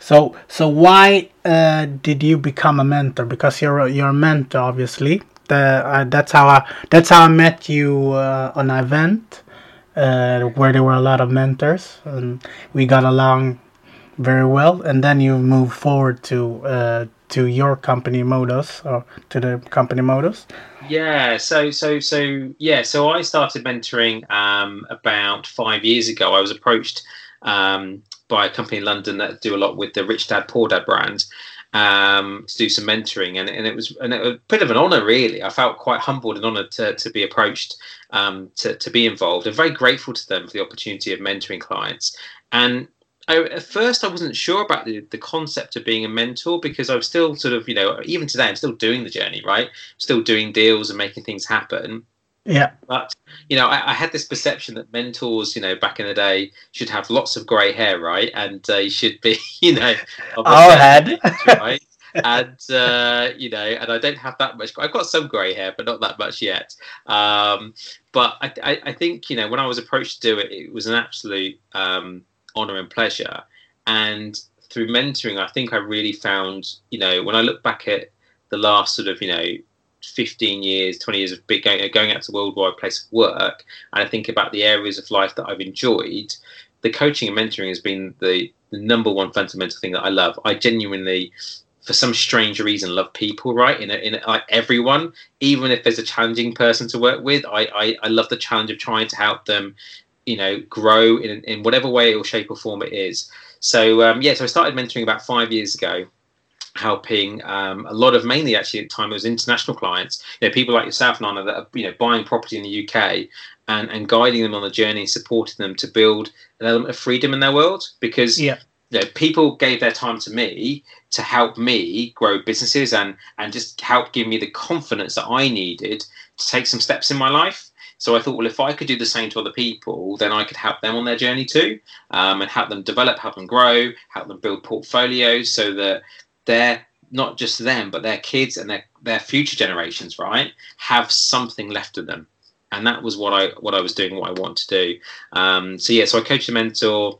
So so why uh, did you become a mentor? Because you're a, you're a mentor, obviously. The, uh, that's how I that's how I met you uh, on an event uh, where there were a lot of mentors, and we got along very well. And then you move forward to uh, to your company Modus or to the company Modus. Yeah, so so so yeah, so I started mentoring um, about five years ago. I was approached um, by a company in London that do a lot with the Rich Dad Poor Dad brand um, to do some mentoring, and, and it was and it was a bit of an honour, really. I felt quite humbled and honoured to, to be approached um, to to be involved, and very grateful to them for the opportunity of mentoring clients. And I, at first, I wasn't sure about the, the concept of being a mentor because I was still sort of, you know, even today, I'm still doing the journey, right? Still doing deals and making things happen. Yeah. But, you know, I, I had this perception that mentors, you know, back in the day should have lots of grey hair, right? And they should be, you know, our head. right? and uh, you know, and I don't have that much. I've got some grey hair, but not that much yet. Um, but I, I, I, think you know, when I was approached to do it, it was an absolute um, honor and pleasure. And through mentoring, I think I really found, you know, when I look back at the last sort of, you know, 15 years, 20 years of big going, going out to worldwide place of work, and I think about the areas of life that I've enjoyed, the coaching and mentoring has been the, the number one fundamental thing that I love. I genuinely, for some strange reason, love people, right? In, a, in a, like everyone, even if there's a challenging person to work with, I, I, I love the challenge of trying to help them you know grow in in whatever way or shape or form it is. So um, yeah, so I started mentoring about five years ago, helping um, a lot of mainly actually at the time it was international clients, you know, people like yourself, Nana, that are you know buying property in the UK and and guiding them on the journey, supporting them to build an element of freedom in their world because yeah. You know, people gave their time to me to help me grow businesses and and just help give me the confidence that I needed to take some steps in my life. So I thought, well, if I could do the same to other people, then I could help them on their journey too, um, and help them develop, help them grow, help them build portfolios, so that they're not just them, but their kids and their their future generations, right, have something left of them. And that was what I what I was doing, what I want to do. Um, so yeah, so I coached a mentor.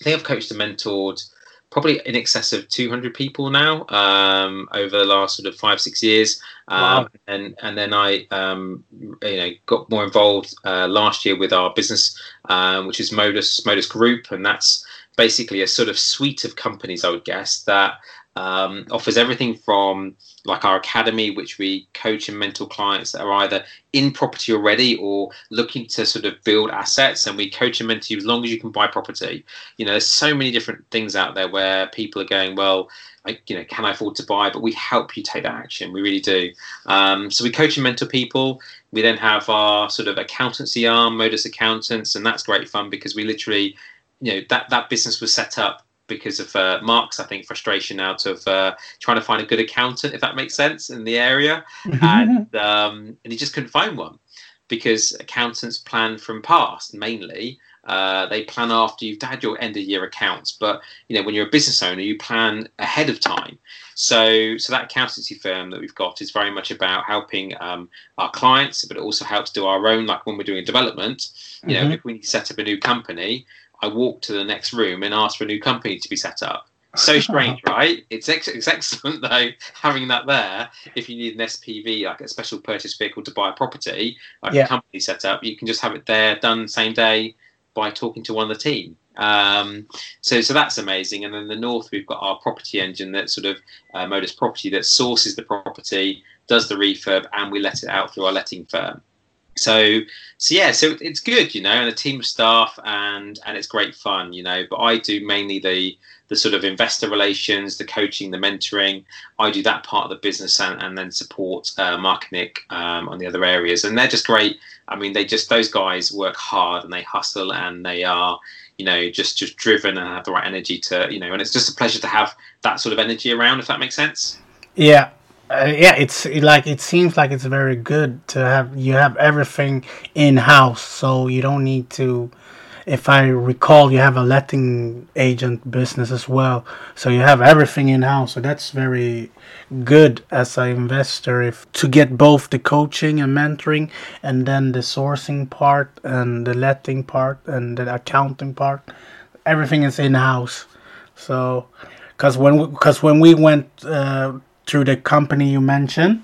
I think I've coached and mentored probably in excess of 200 people now um, over the last sort of five six years um, wow. and and then I um, you know got more involved uh, last year with our business um, which is Modus Modus Group and that's basically a sort of suite of companies I would guess that um, offers everything from like our academy, which we coach and mentor clients that are either in property already or looking to sort of build assets. And we coach and mentor you as long as you can buy property. You know, there's so many different things out there where people are going, well, I, you know, can I afford to buy? But we help you take that action. We really do. Um, so we coach and mentor people. We then have our sort of accountancy arm, Modus Accountants, and that's great fun because we literally, you know, that that business was set up because of uh, Mark's, I think, frustration out of uh, trying to find a good accountant, if that makes sense, in the area, and um, and he just couldn't find one because accountants plan from past mainly. Uh, they plan after you've had your end of year accounts, but you know when you're a business owner, you plan ahead of time. So, so that accountancy firm that we've got is very much about helping um, our clients, but it also helps do our own. Like when we're doing development, you mm-hmm. know, if we set up a new company, I walk to the next room and ask for a new company to be set up. So strange, right? It's, ex- it's excellent though having that there. If you need an SPV, like a special purchase vehicle to buy a property, like yeah. a company set up, you can just have it there done same day by talking to one of the team. Um, so, so that's amazing. And then the north, we've got our property engine that sort of uh, Modus Property that sources the property, does the refurb, and we let it out through our letting firm so so yeah so it's good you know and a team of staff and and it's great fun you know but i do mainly the the sort of investor relations the coaching the mentoring. I do that part of the business and, and then support uh, mark nick um, on the other areas. And they're just great. I mean they just those guys work hard and they hustle and they are you know just just driven and have the right energy to you know and it's just a pleasure to have that sort of energy around if that makes sense. Yeah uh, yeah, it's like it seems like it's very good to have you have everything in house, so you don't need to. If I recall, you have a letting agent business as well, so you have everything in house. So that's very good as an investor if to get both the coaching and mentoring, and then the sourcing part and the letting part and the accounting part. Everything is in house, so because when because when we went uh, through the company you mentioned,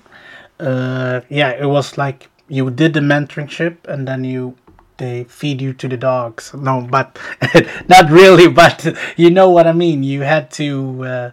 uh, yeah, it was like you did the mentorship and then you they feed you to the dogs. No, but not really. But you know what I mean. You had to, uh,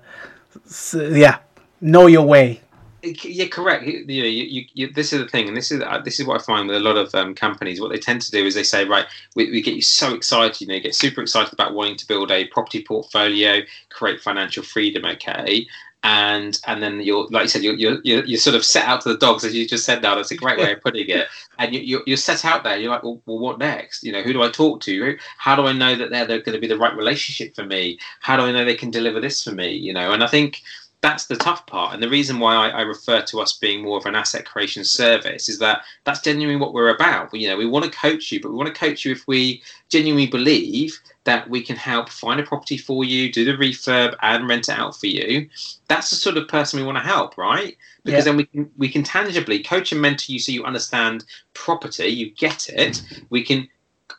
yeah, know your way. Yeah, correct. You, you, you, you, this is the thing, and this is uh, this is what I find with a lot of um, companies. What they tend to do is they say, right, we, we get you so excited, you know, get super excited about wanting to build a property portfolio, create financial freedom, okay, and and then you're like you said you're you're, you're sort of set out to the dogs as you just said now that's a great way of putting it. And you, you're, you're set out there. You're like well, well what next? You know who do i talk to? How do i know that they're, they're going to be the right relationship for me? How do i know they can deliver this for me? You know and i think that's the tough part. And the reason why I, I, refer to us being more of an asset creation service is that that's genuinely what we're about. You know, we want to coach you, but we want to coach you if we genuinely believe that we can help find a property for you, do the refurb, and rent it out for you. That's the sort of person we want to help, right? Because yeah. then we can we can tangibly coach and mentor you so you understand property, you get it. We can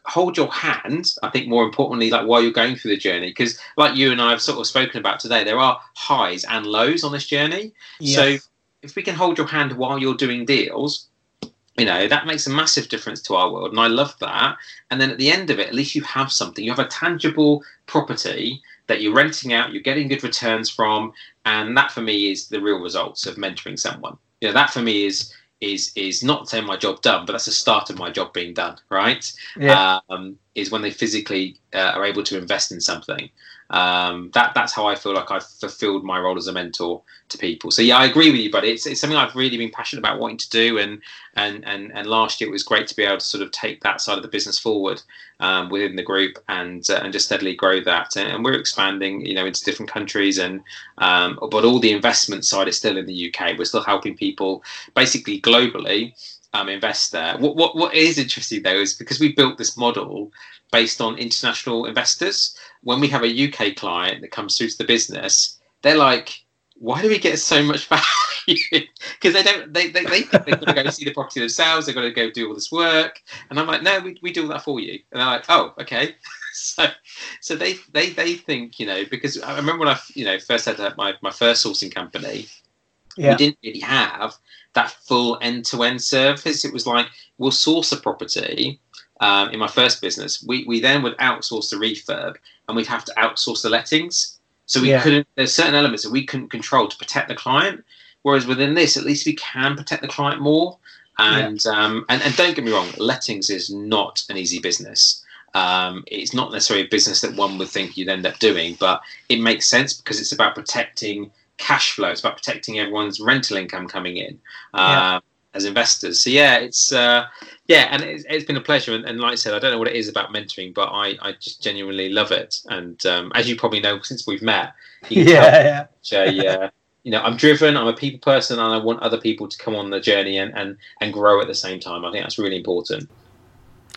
hold your hand i think more importantly like while you're going through the journey because like you and i have sort of spoken about today there are highs and lows on this journey yes. so if we can hold your hand while you're doing deals you know that makes a massive difference to our world and i love that and then at the end of it at least you have something you have a tangible property that you're renting out you're getting good returns from and that for me is the real results of mentoring someone you know that for me is is is not saying my job done, but that's the start of my job being done, right? Yeah. Um, is when they physically uh, are able to invest in something. Um, that that's how I feel like I've fulfilled my role as a mentor to people. So yeah, I agree with you, but it's it's something I've really been passionate about wanting to do, and and and and last year it was great to be able to sort of take that side of the business forward um, within the group and uh, and just steadily grow that. And, and, we're expanding, you know, into different countries, and um, but all the investment side is still in the UK. We're still helping people basically globally. Um, invest there. What, what what is interesting though is because we built this model based on international investors. When we have a UK client that comes through to the business, they're like, why do we get so much value? Because they don't, they, they, they think they've got to go see the property themselves, they've got to go do all this work. And I'm like, no, we, we do all that for you. And they're like, oh, okay. so, so they, they, they think, you know, because I remember when I, you know, first had my, my first sourcing company, yeah. we didn't really have that full end to end service. It was like, we'll source a property um, in my first business, we, we then would outsource the refurb and we'd have to outsource the lettings. So we yeah. couldn't, there's certain elements that we couldn't control to protect the client. Whereas within this, at least we can protect the client more. And, yeah. um, and, and don't get me wrong, lettings is not an easy business. Um, it's not necessarily a business that one would think you'd end up doing, but it makes sense because it's about protecting cash flow. It's about protecting everyone's rental income coming in. Yeah. Um, as investors. So yeah, it's uh, yeah, and it's, it's been a pleasure. And, and, like I said, I don't know what it is about mentoring, but I, I just genuinely love it. And um, as you probably know, since we've met, yeah, yeah. yeah. You know, I'm driven. I'm a people person, and I want other people to come on the journey and, and, and grow at the same time. I think that's really important.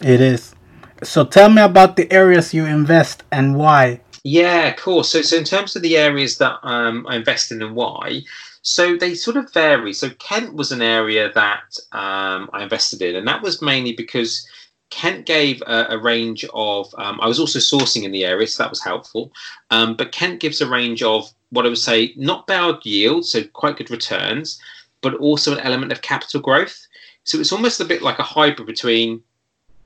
It is. So tell me about the areas you invest and why. Yeah, cool. So, so in terms of the areas that um, I invest in and why, so they sort of vary. So Kent was an area that um, I invested in, and that was mainly because Kent gave a, a range of. Um, I was also sourcing in the area, so that was helpful. Um, but Kent gives a range of what I would say not bad yield, so quite good returns, but also an element of capital growth. So it's almost a bit like a hybrid between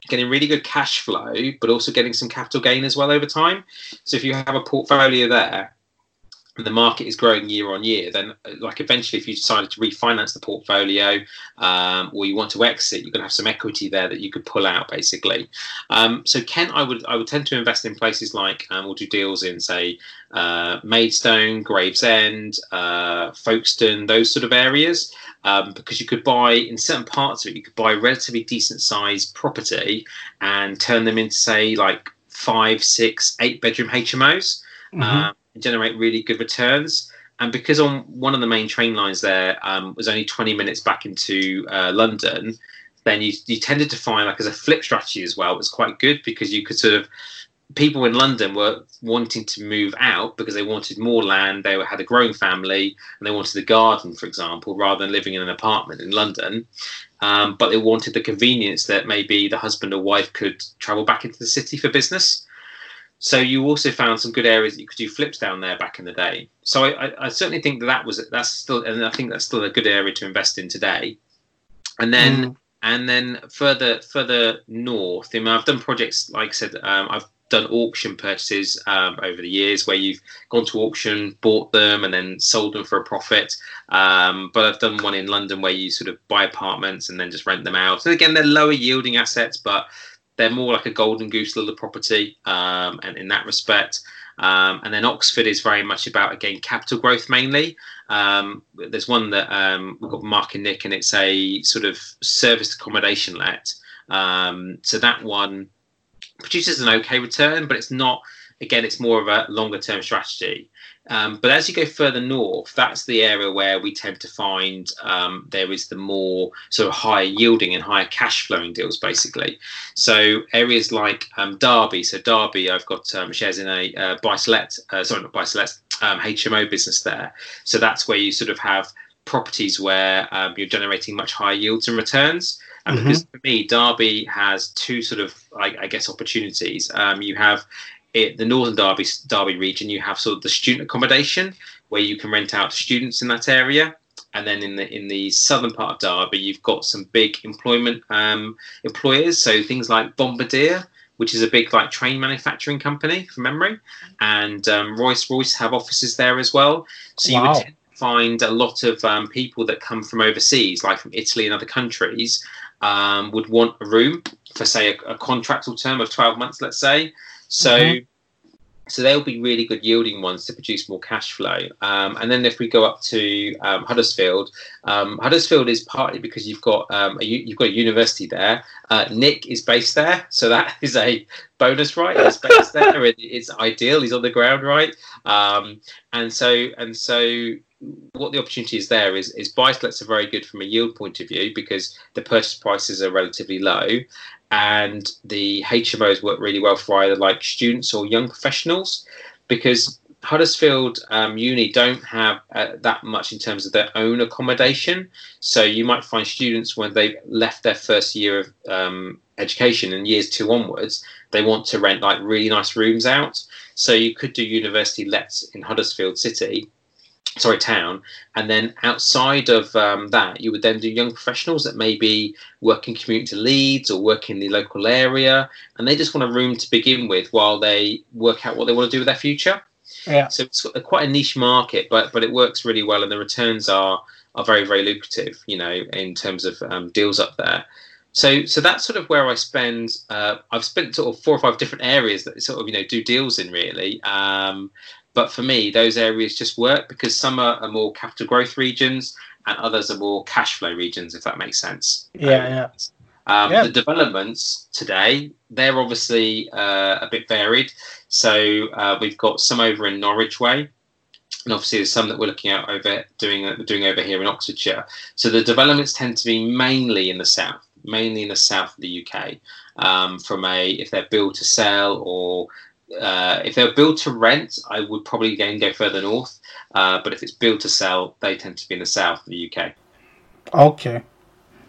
getting really good cash flow, but also getting some capital gain as well over time. So if you have a portfolio there and the market is growing year on year, then uh, like eventually, if you decided to refinance the portfolio um, or you want to exit, you're going to have some equity there that you could pull out, basically. Um, so Kent, I would I would tend to invest in places like um, we'll do deals in say uh, Maidstone, Gravesend, uh, Folkestone, those sort of areas, um, because you could buy in certain parts of it, you could buy relatively decent sized property and turn them into say like five, six, eight bedroom HMOs. Mm-hmm. Um, generate really good returns. And because on one of the main train lines there um, was only 20 minutes back into uh, London, then you, you tended to find like as a flip strategy as well, it was quite good because you could sort of people in London were wanting to move out because they wanted more land, they had a growing family, and they wanted a garden, for example, rather than living in an apartment in London. Um, but they wanted the convenience that maybe the husband or wife could travel back into the city for business. So you also found some good areas that you could do flips down there back in the day. So I, I, I certainly think that that was that's still, and I think that's still a good area to invest in today. And then mm. and then further further north, I mean, I've done projects like I said, um, I've done auction purchases um, over the years where you've gone to auction, bought them, and then sold them for a profit. Um, but I've done one in London where you sort of buy apartments and then just rent them out. And again, they're lower yielding assets, but they're more like a golden goose little property, um, and in that respect. Um, and then Oxford is very much about again capital growth mainly. Um, there's one that um, we've got Mark and Nick, and it's a sort of service accommodation let. So that one produces an okay return, but it's not. Again, it's more of a longer term strategy. Um, but as you go further north, that's the area where we tend to find um, there is the more sort of higher yielding and higher cash flowing deals, basically. So areas like um, Derby. So Derby, I've got um, shares in a uh, buy to let, uh, sorry, not buy to let, HMO business there. So that's where you sort of have properties where um, you're generating much higher yields and returns. And mm-hmm. because for me, Derby has two sort of, I, I guess, opportunities. Um, you have it, the Northern Derby Derby region, you have sort of the student accommodation where you can rent out to students in that area, and then in the in the southern part of Derby, you've got some big employment um, employers. So things like Bombardier, which is a big like train manufacturing company from memory, and um, Rolls Royce have offices there as well. So wow. you would find a lot of um, people that come from overseas, like from Italy and other countries, um, would want a room for say a, a, contractual term of 12 months let's say. So mm-hmm. so they'll be really good yielding ones to produce more cash flow. Um, and then if we go up to um, huddersfield um, huddersfield is partly because you've got um, a, you've got a university there. Uh, nick is based there so that is a bonus right? He's based there it's ideal. He's on the ground right? Um, and so and so what the opportunity is there is is buy are very good from a yield point of view because the purchase prices are relatively low and the HMOs work really well for either like students or young professionals because Huddersfield um, Uni don't have uh, that much in terms of their own accommodation. So you might find students when they've left their first year of um, education and years two onwards, they want to rent like really nice rooms out. So you could do university lets in Huddersfield City sorry town and then outside of um, that you would then do young professionals that maybe work in commute to leeds or work in the local area and they just want a room to begin with while they work out what they want to do with their future yeah so it's quite a niche market but but it works really well and the returns are are very very lucrative you know in terms of um, deals up there so so that's sort of where I spend. Uh, I've spent sort of four or five different areas that sort of you know do deals in really. Um, but for me, those areas just work because some are, are more capital growth regions and others are more cash flow regions, if that makes sense. Yeah, um, yeah. Um, yeah. The developments today, they're obviously uh, a bit varied. So uh, we've got some over in Norwich Way, and obviously there's some that we're looking at over doing doing over here in Oxfordshire. So the developments tend to be mainly in the south, mainly in the south of the UK. Um, from a if they're built to sell or uh, if they're built to rent, I would probably again go further north. Uh, but if it's built to sell, they tend to be in the south of the UK. Okay.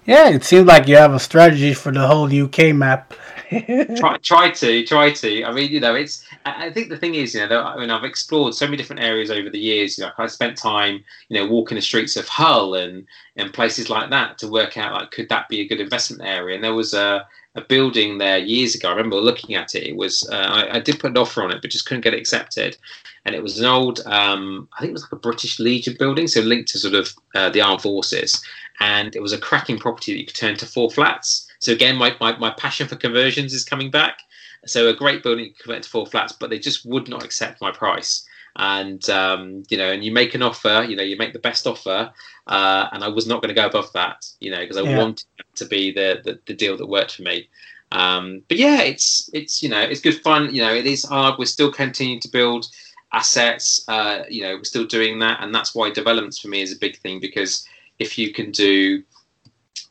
Yeah, it seems like you have a strategy for the whole UK map. try, try to, try to. I mean, you know, it's. I think the thing is, you know, I mean, I've explored so many different areas over the years. You know, I spent time, you know, walking the streets of Hull and and places like that to work out like could that be a good investment area. And there was a a building there years ago. I remember looking at it. It was uh, I, I, did put an offer on it, but just couldn't get it accepted. And it was an old, um, I think it was like a British Legion building, so linked to sort of uh, the armed forces. And it was a cracking property that you could turn to four flats. So again, my, my, my passion for conversions is coming back. So a great building you could convert to four flats, but they just would not accept my price and um, you know, and you make an offer, you know, you make the best offer, uh, and I was not going to go above that, you know, because I yeah. wanted to be the, the, the deal that worked for me. Um, but yeah, it's it's you know, it's good fun. You know, it is hard. We're still continuing to build assets. Uh, you know, we're still doing that, and that's why developments for me is a big thing because if you can do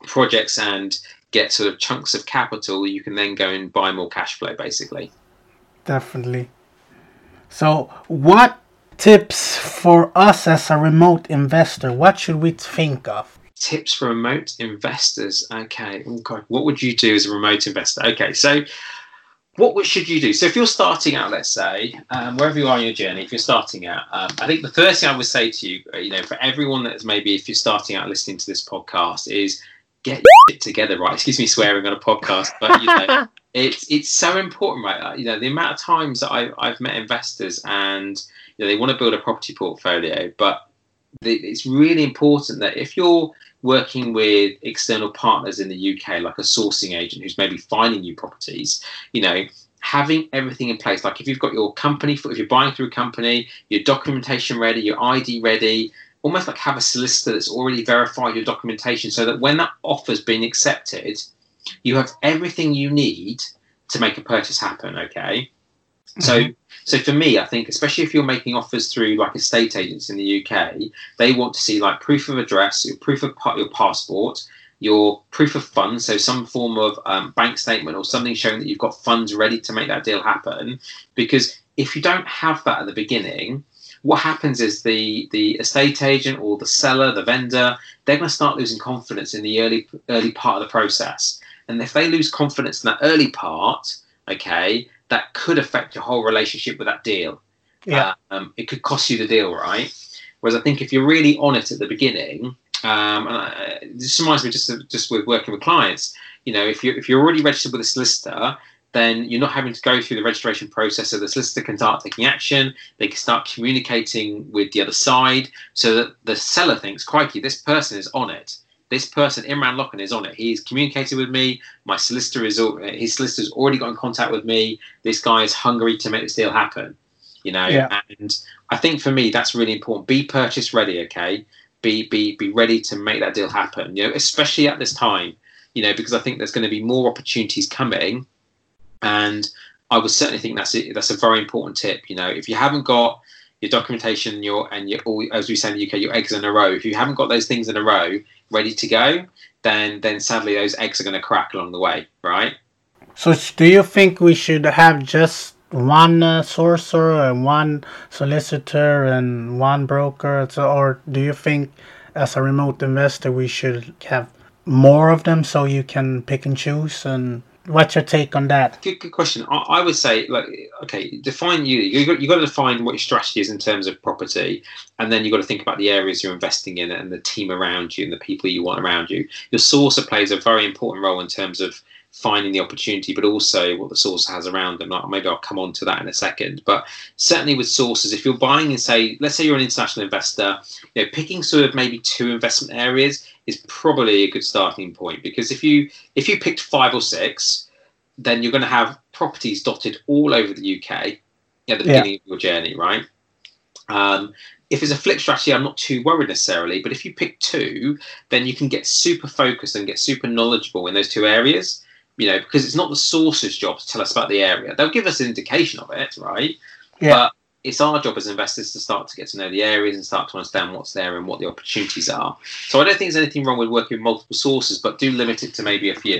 projects and get sort of chunks of capital, you can then go and buy more cash flow, basically. Definitely. So, what tips for us as a remote investor? What should we think of? Tips for remote investors. Okay. Oh God, what would you do as a remote investor? Okay, so what should you do? So if you're starting out, let's say, um, wherever you are in your journey, if you're starting out, um, I think the first thing I would say to you, uh, you know, for everyone that's maybe if you're starting out listening to this podcast, is get it together, right? Excuse me, swearing on a podcast, but you know, it's it's so important, right? Uh, you know, the amount of times that I, I've met investors and you know they want to build a property portfolio, but the, it's really important that if you're working with external partners in the UK, like a sourcing agent who's maybe finding new properties, you know, having everything in place. Like if you've got your company, if you're buying through a company, your documentation ready, your ID ready, almost like have a solicitor that's already verified your documentation so that when that offer's been accepted, you have everything you need to make a purchase happen. Okay. Mm-hmm. So, so for me, I think especially if you're making offers through like estate agents in the UK, they want to see like proof of address, your proof of your passport, your proof of funds, so some form of um, bank statement or something showing that you've got funds ready to make that deal happen. Because if you don't have that at the beginning, what happens is the the estate agent or the seller, the vendor, they're going to start losing confidence in the early early part of the process. And if they lose confidence in that early part, okay, that could affect your whole relationship with that deal. Yeah. Um, it could cost you the deal, right? Whereas I think if you're really on it at the beginning, um, and I, this reminds me just just with working with clients, you know, if you if you're already registered with a solicitor, then you're not having to go through the registration process. So the solicitor can start taking action. They can start communicating with the other side, so that the seller thinks, "Crikey, this person is on it." This person Imran Locken is on it. He's communicated with me. My solicitor is uh, his solicitor's already got in contact with me. This guy is hungry to make this deal happen. You know, yeah. and I think for me that's really important. Be purchase ready, okay? Be be be ready to make that deal happen. You know, especially at this time. You know, because I think there's going to be more opportunities coming, and I would certainly think that's a, that's a very important tip. You know, if you haven't got your documentation, your and your all, as we say in the UK, your eggs in a row. If you haven't got those things in a row, ready to go, then then sadly those eggs are going to crack along the way, right? So do you think we should have just one uh, sourcer and one solicitor and one broker, or do you think as a remote investor we should have more of them so you can pick and choose and what's your take on that? Good, good question. I, I, would say, like, okay, define you. You got, you got to define what your strategy is in terms of property, and then you got to think about the areas you're investing in and the team around you and the people you want around you. Your sourcer plays a very important role in terms of finding the opportunity, but also what the source has around them. Like, maybe I'll come on to that in a second. But certainly with sources, if you're buying and say, let's say you're an international investor, you know, picking sort of maybe two investment areas is probably a good starting point because if you if you picked five or six, then you're going to have properties dotted all over the UK at the beginning yeah. of your journey, right? Um, if it's a flip strategy, I'm not too worried necessarily. But if you pick two, then you can get super focused and get super knowledgeable in those two areas. You know, because it's not the source's job to tell us about the area. They'll give us an indication of it, right? Yeah. But it's our job as investors to start to get to know the areas and start to understand what's there and what the opportunities are. So I don't think there's anything wrong with working with multiple sources, but do limit it to maybe a few.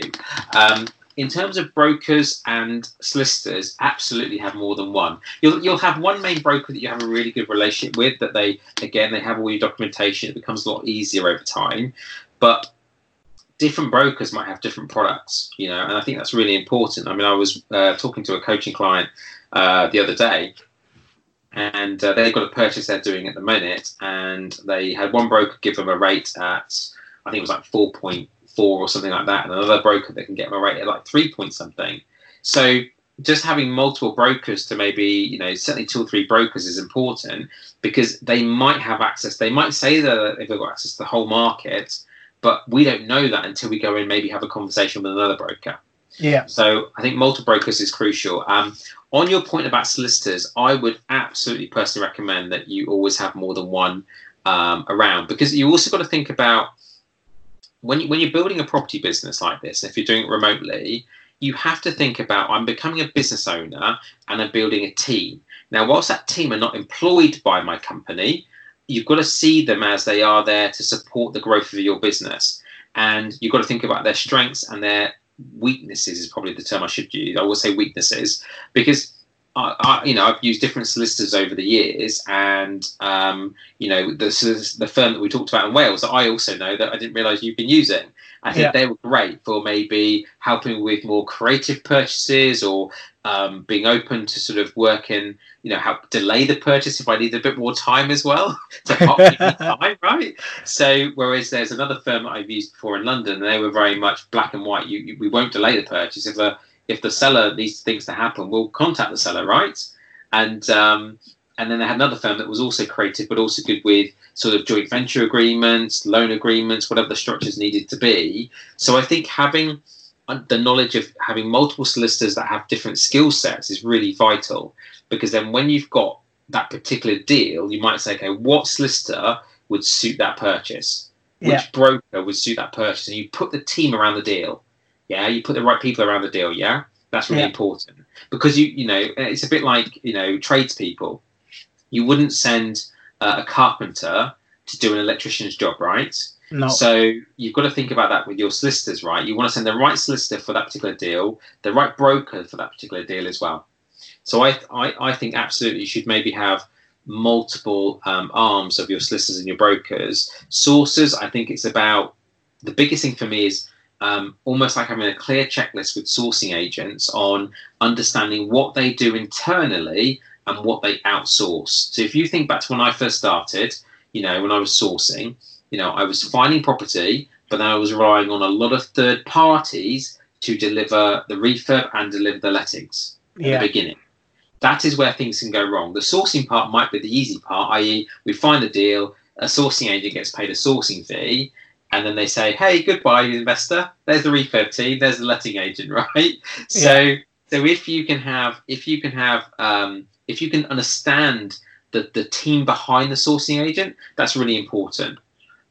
Um, in terms of brokers and solicitors, absolutely have more than one. You'll you'll have one main broker that you have a really good relationship with. That they again they have all your documentation. It becomes a lot easier over time, but different brokers might have different products. You know, and I think that's really important. I mean, I was uh, talking to a coaching client uh, the other day, and uh, they've got a purchase they're doing at the minute, and they had one broker give them a rate at I think it was like four point four or something like that, and another broker that can get them a rate at like three point something. So just having multiple brokers to maybe you know certainly two or three brokers is important because they might have access. They might say that they've got access to the whole market, but we don't know that until we go and maybe have a conversation with another broker. Yeah. So I think multiple brokers is crucial. Um, on your point about solicitors, I would absolutely personally recommend that you always have more than one um, around because you also got to think about when you, when you're building a property business like this, if you're doing it remotely, you have to think about I'm becoming a business owner and I'm building a team. Now, whilst that team are not employed by my company, you've got to see them as they are there to support the growth of your business. And you've got to think about their strengths and their weaknesses, is probably the term I should use. I will say weaknesses because I, I, you know, I've used different solicitors over the years, and um, you know, the the firm that we talked about in Wales that I also know that I didn't realise you've been using. I think yeah. they were great for maybe helping with more creative purchases or um, being open to sort of working, you know, help delay the purchase if I need a bit more time as well to time, right? So, whereas there's another firm that I've used before in London, and they were very much black and white. You, you, we won't delay the purchase if a if the seller needs things to happen, we'll contact the seller, right? And um, and then they had another firm that was also creative, but also good with sort of joint venture agreements, loan agreements, whatever the structures needed to be. So I think having uh, the knowledge of having multiple solicitors that have different skill sets is really vital because then when you've got that particular deal, you might say, okay, what solicitor would suit that purchase? Which yeah. broker would suit that purchase? And you put the team around the deal. Yeah, you put the right people around the deal. Yeah, that's really yeah. important because you, you know, it's a bit like you know tradespeople. You wouldn't send uh, a carpenter to do an electrician's job, right? No. So you've got to think about that with your solicitors, right? You want to send the right solicitor for that particular deal, the right broker for that particular deal as well. So I I, I think absolutely you should maybe have multiple um, arms of your solicitors and your brokers. Sources, I think it's about the biggest thing for me is um, almost like having a clear checklist with sourcing agents on understanding what they do internally and what they outsource. So if you think back to when I first started, you know, when I was sourcing, you know, I was finding property, but then I was relying on a lot of third parties to deliver the refurb and deliver the lettings yeah. at the beginning. That is where things can go wrong. The sourcing part might be the easy part, i.e., we find the deal, a sourcing agent gets paid a sourcing fee, and then they say, "Hey, goodbye, investor. There's the refurb team. There's the letting agent, right?" So, so if you can have, if you can have, um, if you can understand the the team behind the sourcing agent, that's really important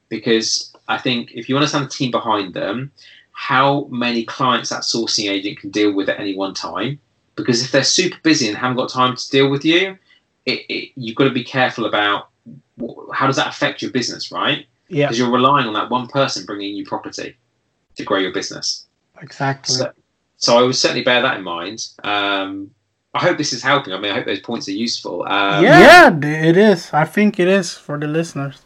because I think if you understand the team behind them, how many clients that sourcing agent can deal with at any one time. Because if they're super busy and haven't got time to deal with you, it, it, you've got to be careful about how does that affect your business, right? Yeah. Because you're relying on that one person bringing you property to grow your business. Exactly. So, so I would certainly bear that in mind. Um, I hope this is helping. I mean, I hope those points are useful. Um, yeah, yeah, it is. I think it is for the listeners.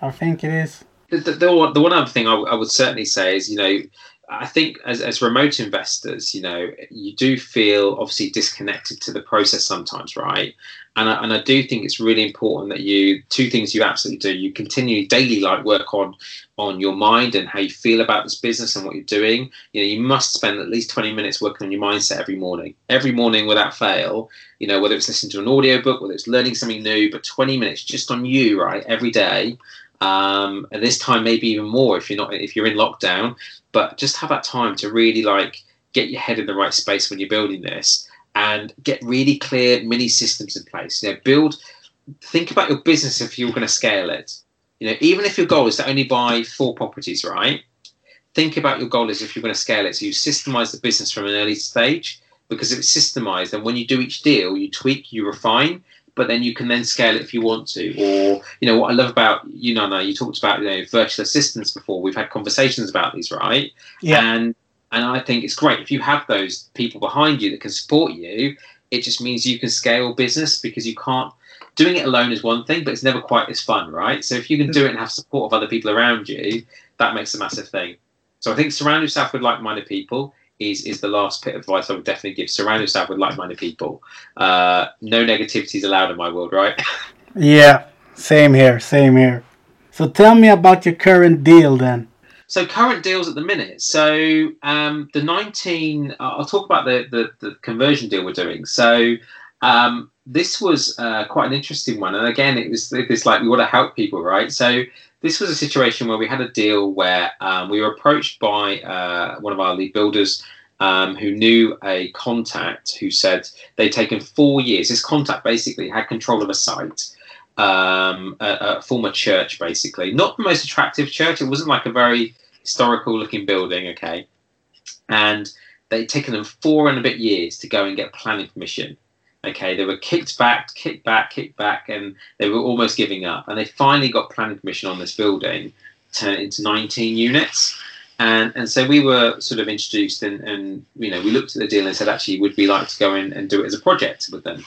I think it is the, the, the, the one other thing I, I would certainly say is, you know, I think as, as remote investors, you know, you do feel obviously disconnected to the process sometimes, right? And I, and I do think it's really important that you two things you absolutely do. You continue daily like work on on your mind and how you feel about this business and what you're doing. You know, you must spend at least 20 minutes working on your mindset every morning. Every morning without fail, you know, whether it's listening to an audiobook, whether it's learning something new, but 20 minutes just on you, right, every day um, and this time maybe even more if you're not if you're in lockdown. But just have that time to really like get your head in the right space when you're building this and get really clear mini systems in place. You know, build think about your business if you're going to scale it. You know, even if your goal is to only buy four properties, right? Think about your goal is if you're going to scale it. So you systemize the business from an early stage because if it's systemized, and when you do each deal, you tweak, you refine, but then you can then scale it if you want to. Or, you know, what I love about you, Nana, you talked about, you know, virtual assistants before. We've had conversations about these, right? Yeah. And and I think it's great if you have those people behind you that can support you. It just means you can scale business because you can't. Doing it alone is one thing, but it's never quite as fun, right? So if you can do it and have support of other people around you, that makes a massive thing. So I think surround yourself with like-minded people is is the last bit of advice I would definitely give. Surround yourself with like-minded people. Uh, no negativity is allowed in my world, right? yeah, same here, same here. So tell me about your current deal then. So current deals at the minute. So um, the 19, uh, I'll talk about the, the, the conversion deal we're doing. So um, this was uh, quite an interesting one, and again, it was this like we want to help people, right? So this was a situation where we had a deal where um, we were approached by uh, one of our lead builders um, who knew a contact who said they'd taken four years. This contact basically had control of a site, um, a, a, former church, basically. Not the most attractive church. It wasn't like a very historical looking building, okay? And they'd taken them four and a bit years to go and get planning permission. Okay, they were kicked back, kicked back, kicked back, and they were almost giving up. And they finally got planning permission on this building, turn it into 19 units. And, and so we were sort of introduced and, and you know we looked at the deal and said actually would we like to go in and do it as a project with them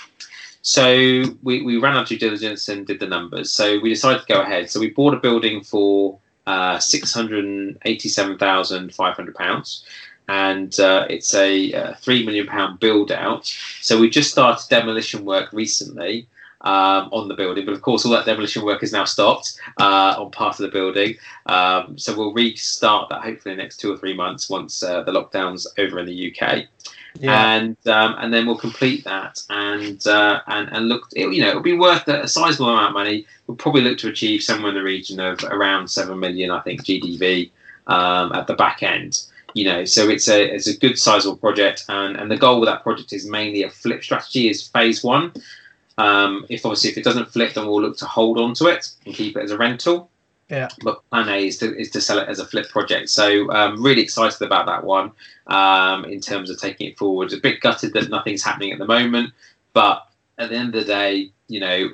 so we, we ran our due diligence and did the numbers so we decided to go ahead so we bought a building for uh, £687,500 and uh, it's a, a £3 million build out so we just started demolition work recently um, on the building. But of course, all that demolition work is now stopped uh, on part of the building. Um, so we'll restart that hopefully in the next two or three months once uh, the lockdown's over in the UK. Yeah. And um, and then we'll complete that and uh, and and look. It, you know, it'll be worth a sizable amount of money. We'll probably look to achieve somewhere in the region of around seven million, I think, GDV um, at the back end you know so it's a it's a good sizable project and and the goal with that project is mainly a flip strategy is phase one um, if obviously if it doesn't flip, then we'll look to hold on to it and keep it as a rental. Yeah. But plan A is to, is to sell it as a flip project. So um, really excited about that one um, in terms of taking it forward. A bit gutted that nothing's happening at the moment, but at the end of the day, you know,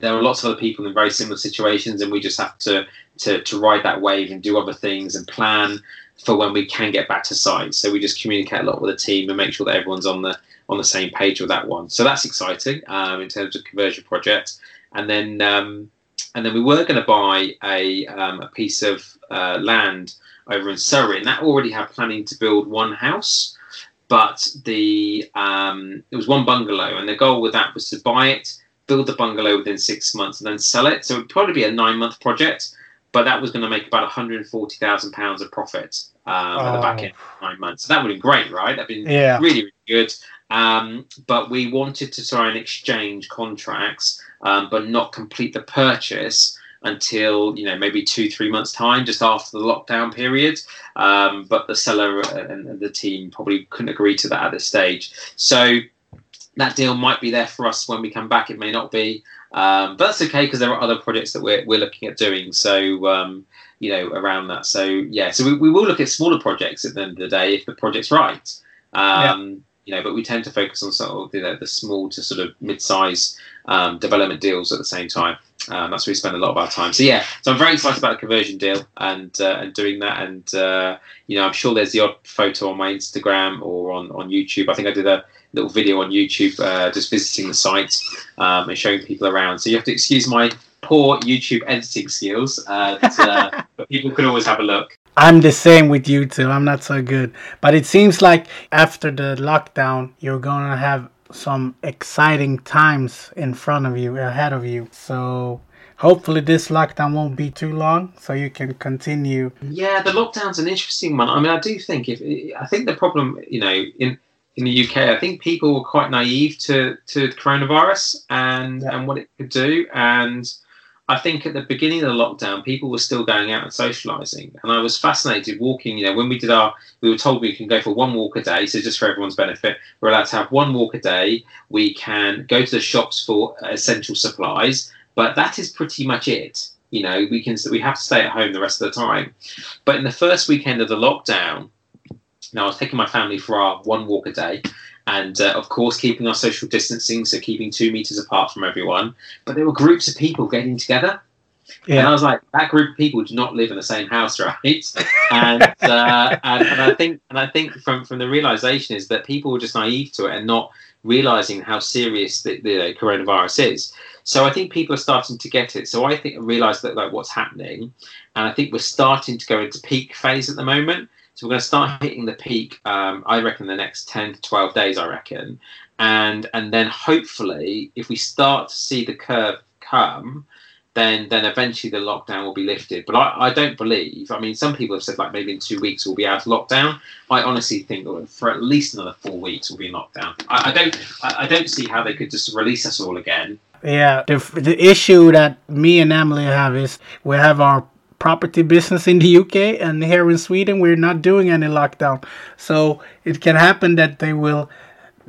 there are lots of other people in very similar situations, and we just have to to, to ride that wave and do other things and plan for when we can get back to site. So we just communicate a lot with the team and make sure that everyone's on the on the same page with that one. So that's exciting um, in terms of conversion project. And then um, and then we were going to buy a, um, a piece of uh, land over in Surrey, and that already had planning to build one house, but the um, it was one bungalow, and the goal with that was to buy it, build the bungalow within six months, and then sell it. So it'd probably be a nine month project, but that was going to make about 140,000 pounds of profit um, oh. at the back oh. end nine months. So that would have been great, right? That'd been yeah. really, really good. Um, but we wanted to try and exchange contracts, um, but not complete the purchase until you know maybe two three months time just after the lockdown period um, but the seller and the team probably couldn't agree to that at this stage so that deal might be there for us when we come back. It may not be um, but that's okay because there are other projects that we're, we're looking at doing. So um, you know around that. So yeah so we, we will look at smaller projects at the end of the day if the project's right. Um, yeah you know, but we tend to focus on sort of you know, the small to sort of mid-size um, development deals at the same time. Um, that's where we spend a lot of our time. So yeah, so I'm very excited about the conversion deal and uh, and doing that. And uh, you know, I'm sure there's the odd photo on my Instagram or on on YouTube. I think I did a little video on YouTube uh, just visiting the site um, and showing people around. So you have to excuse my poor YouTube editing skills, and, uh, but people can always have a look. I'm the same with you too. I'm not so good. But it seems like after the lockdown, you're going to have some exciting times in front of you, ahead of you. So hopefully this lockdown won't be too long so you can continue. Yeah, the lockdown's an interesting one. I mean, I do think if I think the problem, you know, in in the UK, I think people were quite naive to to coronavirus and yeah. and what it could do and I think at the beginning of the lockdown, people were still going out and socialising, and I was fascinated walking. You know, when we did our, we were told we can go for one walk a day. So just for everyone's benefit, we're allowed to have one walk a day. We can go to the shops for essential supplies, but that is pretty much it. You know, we can we have to stay at home the rest of the time. But in the first weekend of the lockdown, now I was taking my family for our one walk a day, and uh, of course keeping our social distancing, so keeping two meters apart from everyone. But there were groups of people getting together. Yeah. And I was like, that group of people do not live in the same house, right? and, uh, and, and I think and I think from from the realization is that people were just naive to it and not realizing how serious the, the coronavirus is. So I think people are starting to get it. So I think realize that like what's happening, and I think we're starting to go into peak phase at the moment. So we're going to start hitting the peak. Um, I reckon the next ten to twelve days. I reckon, and and then hopefully, if we start to see the curve come, then then eventually the lockdown will be lifted. But I, I don't believe. I mean, some people have said like maybe in two weeks we'll be out of lockdown. I honestly think that for at least another four weeks we'll be in lockdown. I, I don't I, I, don't see how they could just release us all again. Yeah, the the issue that me and Emily have is we have our property business in the UK, and here in Sweden, we're not doing any lockdown. So it can happen that they will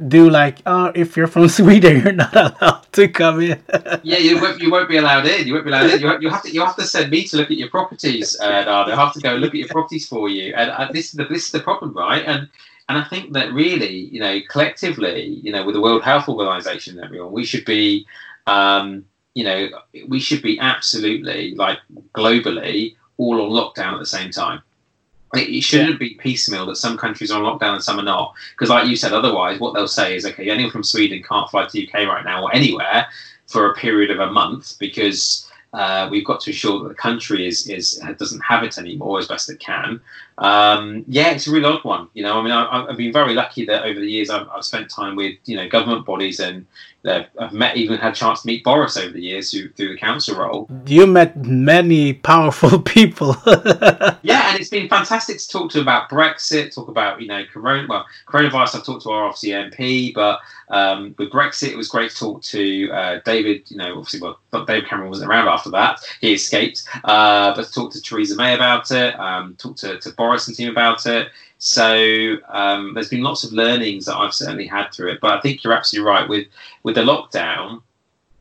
do like, oh, if you're from Sweden, you're not allowed to come in. yeah, you won't, you won't be allowed in. You won't be allowed in. You, you have to you have to send me to look at your properties, uh, I have to go look at your properties for you. And this is the this is the problem, right? And and I think that really, you know, collectively, you know, with the World Health Organization and everyone, we should be um, you know, we should be absolutely like globally all on lockdown at the same time. it shouldn't yeah. be piecemeal that some countries are on lockdown and some are not. Because, like you said, otherwise, what they'll say is, okay, anyone from Sweden can't fly to the UK right now or anywhere for a period of a month because uh, we've got to ensure that the country is is doesn't have it anymore as best it can. Um, yeah, it's a really odd one. You know, I mean, I, have been very lucky that over the years I've, I've, spent time with you know government bodies and uh, I've met even had a chance to meet Boris over the years through, through the council role. You met many powerful people. yeah, and it's been fantastic to talk to about Brexit, talk about you know corona. Well, coronavirus. I've talked to our obviously MP, but um, with Brexit, it was great to talk to uh, David. You know, obviously, well, David Cameron wasn't around after that; he escaped. Uh, but talked to Theresa May about it, um, talk to, to Boris and team about it. So um, there's been lots of learnings that I've certainly had through it. But I think you're absolutely right with with the lockdown.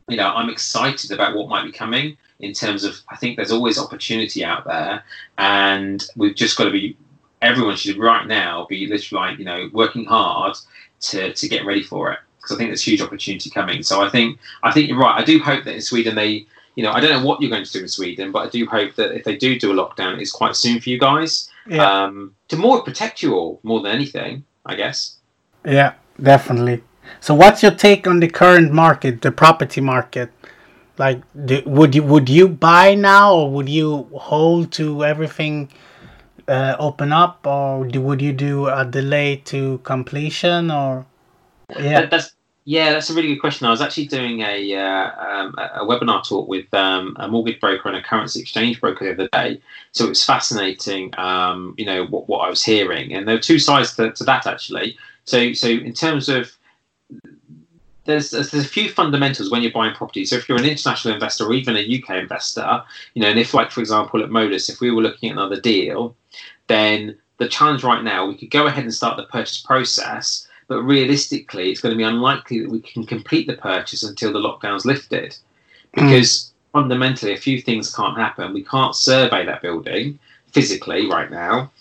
You know, I'm excited about what might be coming in terms of. I think there's always opportunity out there, and we've just got to be. Everyone should right now be literally like you know working hard to to get ready for it because I think there's huge opportunity coming. So I think I think you're right. I do hope that in Sweden they you know, I don't know what you're going to do in Sweden, but I do hope that if they do do a lockdown, it's quite soon for you guys yeah. um, to more protect you all more than anything, I guess. Yeah, definitely. So, what's your take on the current market, the property market? Like, do, would you would you buy now, or would you hold to everything uh, open up, or do, would you do a delay to completion, or yeah? That, that's yeah, that's a really good question. I was actually doing a uh, um, a webinar talk with um, a mortgage broker and a currency exchange broker the other day. So it was fascinating, um, you know, what, what I was hearing, and there are two sides to, to that actually. So so in terms of there's, there's a few fundamentals when you're buying property. So if you're an international investor or even a UK investor, you know, and if like for example at Modus, if we were looking at another deal, then the challenge right now we could go ahead and start the purchase process but realistically, it's going to be unlikely that we can complete the purchase until the lockdown's lifted, hmm. because mm. fundamentally, a few things can't happen. We can't survey that building physically right now,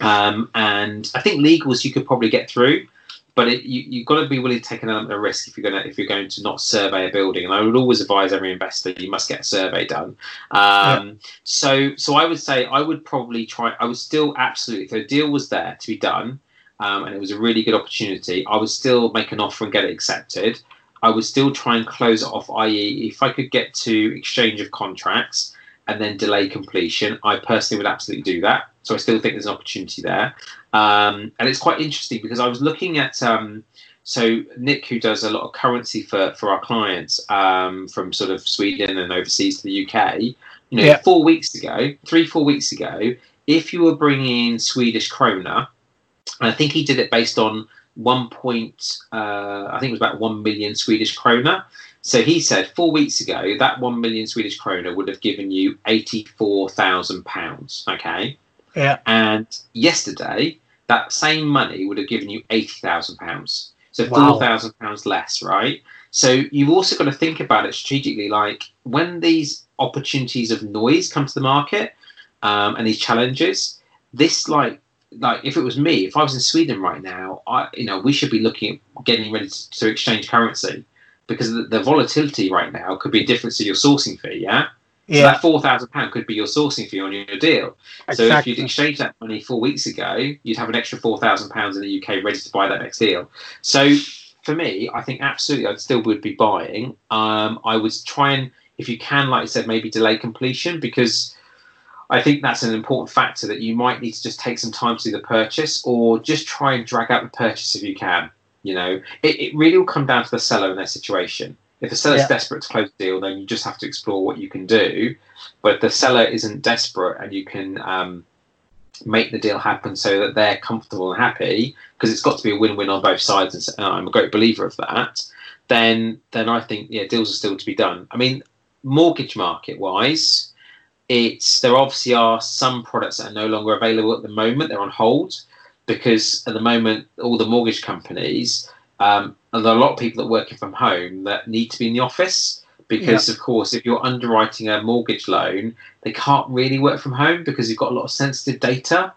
um, and I think legals you could probably get through, but it, you, you've got to be willing to take an element of risk if you're going to if you're going to not survey a building. And I would always advise every investor you must get a survey done. Um, yeah. So so I would say I would probably try. I would still absolutely if a deal was there to be done um, and it was a really good opportunity, I would still make an offer and get it accepted. I would still try and close it off, i.e., if I could get to exchange of contracts and then delay completion, I personally would absolutely do that. So I still think there's an opportunity there. Um, and it's quite interesting because I was looking at. Um, so Nick, who does a lot of currency for, for our clients um, from sort of Sweden and overseas to the UK, you know, yeah. four weeks ago, three four weeks ago, if you were bringing in Swedish krona and I think he did it based on one point, uh, I think it was about one million Swedish krona. So he said four weeks ago that one million Swedish krona would have given you eighty-four thousand pounds. Okay. Yeah. And yesterday that same money would have given you eighty thousand pounds. So wow. four thousand pounds less, right? So you've also got to think about it strategically. Like when these opportunities of noise come to the market um, and these challenges, this like like if it was me, if I was in Sweden right now, I you know we should be looking at getting ready to, to exchange currency because the, the, volatility right now could be a difference to your sourcing fee. Yeah. Yeah. So that four thousand pound could be your sourcing fee on your deal. Exactly. So if you'd exchanged that money four weeks ago, you'd have an extra four thousand pounds in the UK ready to buy that next deal. So for me, I think absolutely, I still would be buying. Um, I would try and, if you can, like I said, maybe delay completion because I think that's an important factor that you might need to just take some time to do the purchase or just try and drag out the purchase if you can. You know, it, it really will come down to the seller and their situation. If the seller's yeah. desperate to close the deal, then you just have to explore what you can do. But if the seller isn't desperate and you can um, make the deal happen so that they're comfortable and happy, because it's got to be a win-win on both sides, and I'm a great believer of that. Then, then I think yeah, deals are still to be done. I mean, mortgage market wise, it's there obviously are some products that are no longer available at the moment. They're on hold because at the moment all the mortgage companies um, and there are a lot of people that are working from home that need to be in the office because yeah. of course if you're underwriting a mortgage loan they can't really work from home because you've got a lot of sensitive data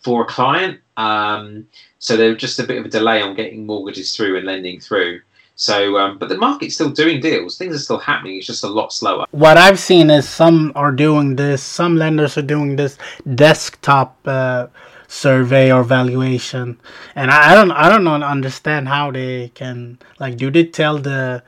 for a client um, so there's just a bit of a delay on getting mortgages through and lending through So, um, but the market's still doing deals. Things are still happening. It's just a lot slower. What I've seen is some are doing this. Some lenders are doing this desktop uh, survey or valuation, and I, I don't I don't know, understand how they can like. Do they tell the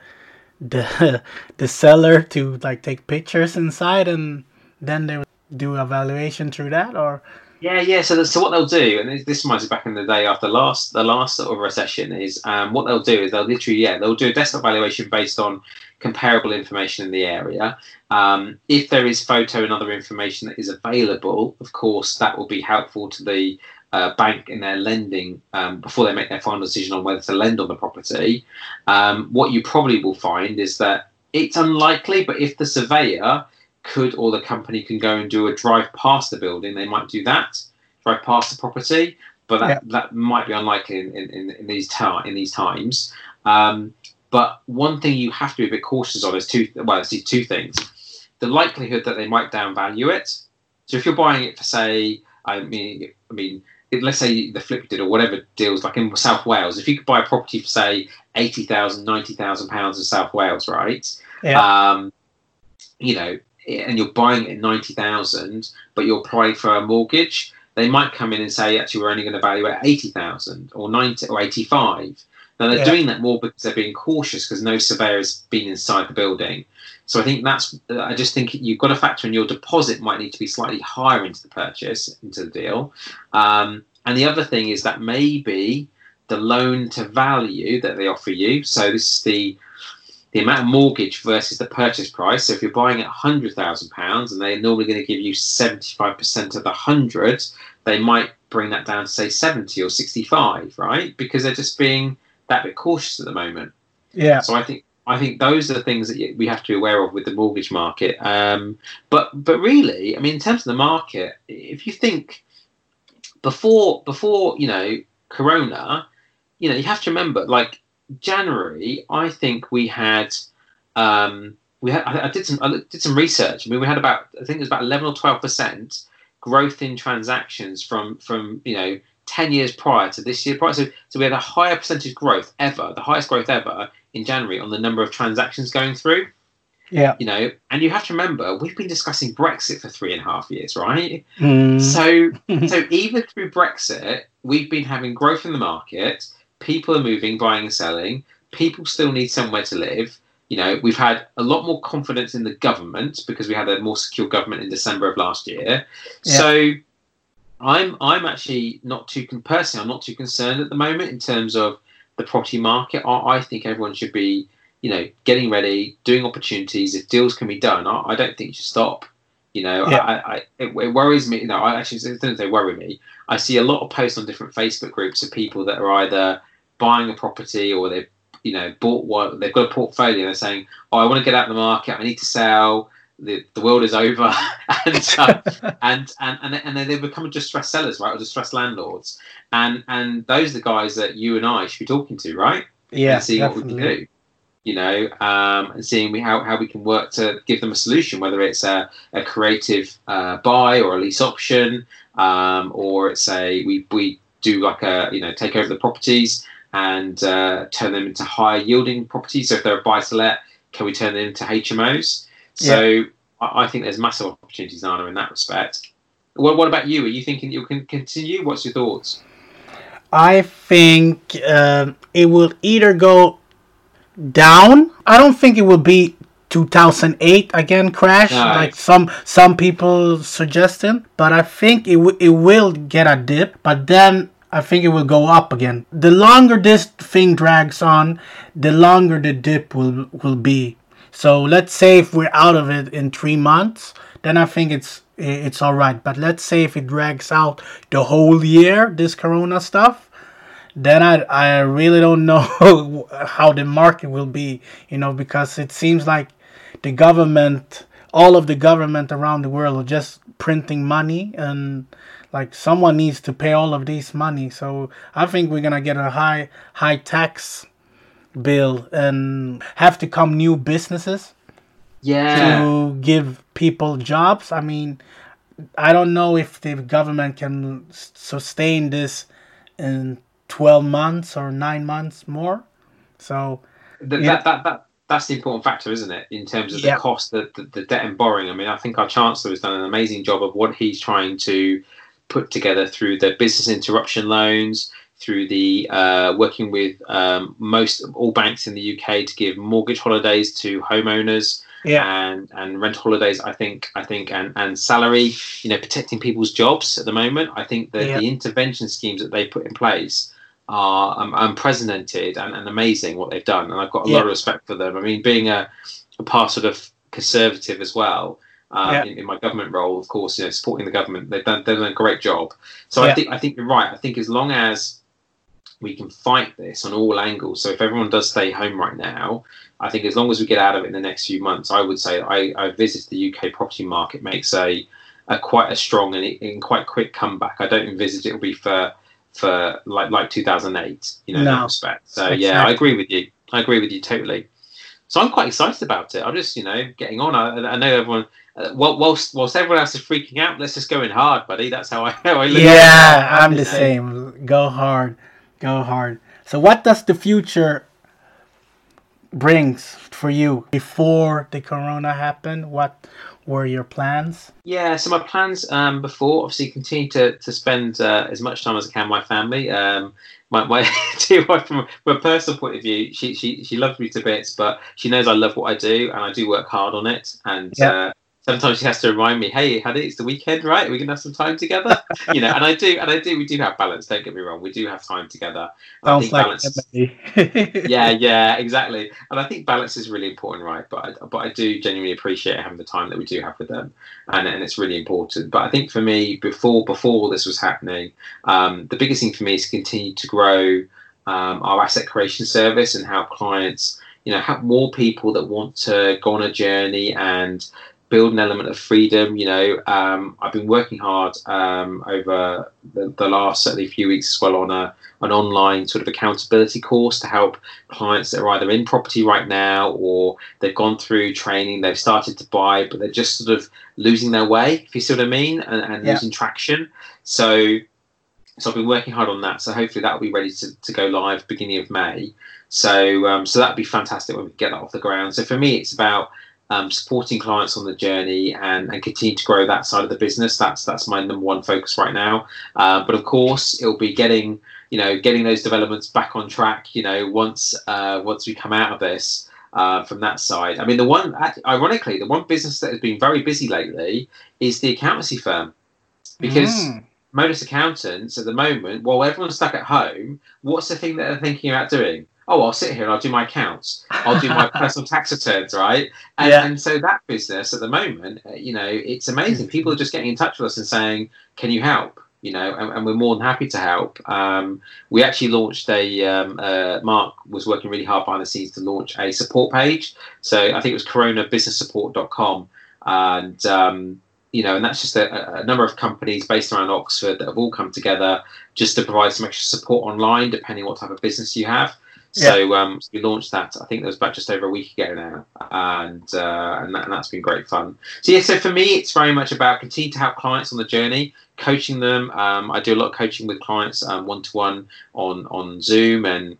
the the seller to like take pictures inside and then they do a valuation through that or yeah, yeah. So, so what they'll do, and this reminds me back in the day after last the last sort of recession, is um, what they'll do is they'll literally yeah they'll do a desktop valuation based on comparable information in the area. Um, if there is photo and other information that is available, of course that will be helpful to the uh, bank in their lending um, before they make their final decision on whether to lend on the property. Um, what you probably will find is that it's unlikely, but if the surveyor could or the company can go and do a drive past the building, they might do that, drive past the property, but that, yeah. that might be unlikely in, in, in these ta- in these times. Um, but one thing you have to be a bit cautious of is two well, it's two things: the likelihood that they might downvalue it. So if you're buying it for say, I mean, I mean, let's say the flip did or whatever deals like in South Wales, if you could buy a property for say 80,000, 90,000 pounds in South Wales, right? Yeah. Um, you know, and you're buying it at 90,000, but you're applying for a mortgage, they might come in and say, actually, we're only going to value it at 80,000 or 90 or 85. Now they're yeah. doing that more because they're being cautious because no surveyor has been inside the building. So I think that's. I just think you've got to factor in your deposit might need to be slightly higher into the purchase, into the deal. Um, and the other thing is that maybe the loan to value that they offer you. So this is the the amount of mortgage versus the purchase price. So if you're buying at hundred thousand pounds and they're normally going to give you seventy five percent of the hundred, they might bring that down to say seventy or sixty five, right? Because they're just being that bit cautious at the moment. Yeah. So I think I think those are the things that we have to be aware of with the mortgage market. Um, but but really, I mean, in terms of the market, if you think before before you know Corona, you know you have to remember like January, I think we had um, we had I, I, did some I did some research. I mean, we had about I think it was about eleven or twelve percent growth in transactions from from you know ten years prior to this year prior. So so we had a higher percentage growth ever, the highest growth ever in January on the number of transactions going through. Yeah. You know, and you have to remember we've been discussing Brexit for three and a half years, right? Mm. So so even through Brexit, we've been having growth in the market people are moving, buying and selling. People still need somewhere to live. You know, we've had a lot more confidence in the government because we had a more secure government in December of last year. Yeah. So I'm I'm actually not too personally I'm not too concerned at the moment in terms of the property market. I, I think everyone should be you know getting ready, doing opportunities. If deals can be done, I, I don't think you should stop. You know, yeah. I, I it, it, worries me. You know, I actually don't say worry me. I see a lot of posts on different Facebook groups of people that are either buying a property or they've you know bought what they've got a portfolio they're saying oh i want to get out of the market i need to sell the, the world is over. And, uh, and and and and then they become just distressed sellers right or distressed landlords. And and those are the guys that you and i should be talking to right? Yeah and seeing definitely. what we can do you know um, and seeing how, how we can work to give them a solution whether it's a, a creative uh, buy or a lease option um, or it's a we, we do like a you know take over the properties and uh, turn them into higher yielding properties. So if they're a buy to let, can we turn them into HMOs? So yeah. I, I, think there's massive opportunities, Anna, in that respect. Well, what about you? Are you thinking you can continue? What's your thoughts? I think uh, it will either go down. I don't think it will be 2008 again crash like some some people suggesting but i think it, w- it will get a dip but then I think it will go up again. The longer this thing drags on, the longer the dip will will be. So let's say if we're out of it in three months, then I think it's it's all right. But let's say if it drags out the whole year, this Corona stuff, then I I really don't know how the market will be. You know, because it seems like the government, all of the government around the world, are just printing money and like someone needs to pay all of this money so i think we're gonna get a high high tax bill and have to come new businesses yeah to give people jobs i mean i don't know if the government can sustain this in 12 months or 9 months more so th- Yeah. that, that that that's the important factor, isn't it? In terms of Yeah. the cost, the, the the debt and borrowing. I mean, I think our chancellor has done an amazing job of what he's trying to put together through the business interruption loans, through the uh, working with um, most all banks in the UK to give mortgage holidays to homeowners Yeah. and and rent holidays. I think I think and and salary. You know, protecting people's jobs at the moment. I think that Yeah. the intervention schemes that they put in place are um, unprecedented and, and amazing what they've done, and I've got a lot of respect for them. I mean, being a, a part sort of conservative as well. Um, Yeah. in, in my government role, of course, you know, supporting the government, they've done they've done a great job. So Yeah. I think I think you're right. I think as long as we can fight this on all angles. So if everyone does stay home right now, I think as long as we get out of it in the next few months, I would say I, I visit the UK property market makes a, a quite a strong and, and quite quick comeback. I don't envisage it'll be for for like like 2008, you know, in No. that respect. So yeah, I agree with you. I agree with you totally. So I'm quite excited about it. I'm just you know getting on. I, I know everyone. Uh, whilst whilst everyone else is freaking out, let's just go in hard, buddy. That's how I how I it. Yeah, I'm the same. Go hard, go hard. So, what does the future brings for you before the corona happened? What were your plans? Yeah, so my plans um, before obviously continue to, to spend uh, as much time as I can with my family. Um, my my dear wife, from, from a personal point of view, she, she she loves me to bits, but she knows I love what I do and I do work hard on it. And Yeah. uh, sometimes she has to remind me, "Hey, honey, it's the weekend, right? We can have some time together." you know, and I do, and I do. We do have balance. Don't get me wrong. We do have time together. Sounds like balance. Yeah, yeah, exactly. And I think balance is really important, right? But I, but I do genuinely appreciate having the time that we do have with them, and and it's really important. But I think for me, before before all this was happening, um, the biggest thing for me is to continue to grow um, our asset creation service and help clients, you know, have more people that want to go on a journey and build an element of freedom. You know, um, I've been working hard um, over the, the last certainly few weeks as well on a an online sort of accountability course to help clients that are either in property right now or they've gone through training, they've started to buy, but they're just sort of losing their way, if you see what I mean, and, and Yeah. losing traction. So, so I've been working hard on that. So hopefully that will be ready to, to go live beginning of May. So, um, so that'd be fantastic when we get that off the ground. So for me, it's about um, supporting clients on the journey and, and continue to grow that side of the business. That's that's my number one focus right now. Uh, but of course, it'll be getting you know getting those developments back on track. You know, once uh, once we come out of this. Uh, from that side, I mean, the one, ironically, the one business that has been very busy lately is the accountancy firm, because Mm. modus accountants at the moment, while everyone's stuck at home, what's the thing that they're thinking about doing? Oh, I'll sit here and I'll do my accounts. I'll do my personal tax returns, right? And, Yeah. and so that business at the moment, uh, you know, it's amazing. People are just getting in touch with us and saying, "Can you help?" You know, and, and we're more than happy to help. Um, we actually launched a. Um, uh, Mark was working really hard behind the scenes to launch a support page. So I think it was coronabusinesssupport.com, and um, you know, and that's just a, a number of companies based around Oxford that have all come together just to provide some extra support online, depending what type of business you have. So, um, so we launched that. I think that was about just over a week ago now, and uh, and, that, and that's been great fun. So yeah, so for me, it's very much about continuing to help clients on the journey, coaching them. Um, I do a lot of coaching with clients one to one on on Zoom and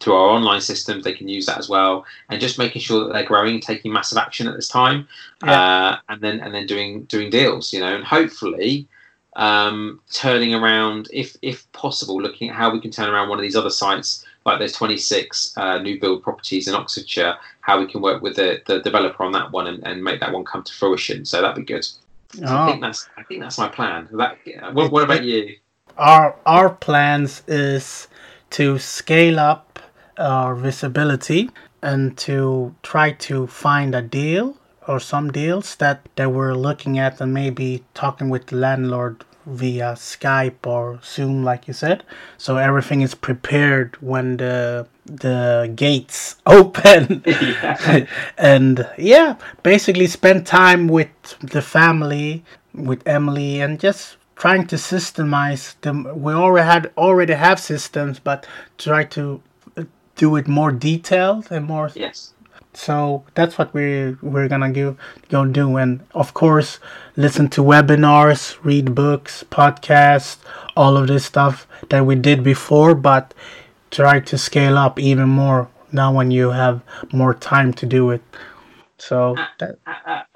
through our online systems. They can use that as well, and just making sure that they're growing, taking massive action at this time, uh, and then and then doing doing deals. You know, and hopefully um, turning around, if if possible, looking at how we can turn around one of these other sites, like there's 26 uh, new build properties in Oxfordshire, how we can work with the, the developer on that one and, and make that one come to fruition. So that'd be good. So I Oh. think ah. that's I think that's my plan. That, uh, what, what about you? our our plans is to scale up our visibility and to try to find a deal or some deals that that we're looking at and maybe talking with the landlord via Skype or Zoom like you said so everything is prepared when the the gates open Yeah. and yeah, basically spend time with the family, with Emily, and just trying to systemize them. We already had already have systems, but try to uh, do it more detailed and more. Yes. So that's what we we're gonna go go do, and of course, listen to webinars, read books, podcasts, all of this stuff that we did before, but try to scale up even more now when you have more time to do it. So that,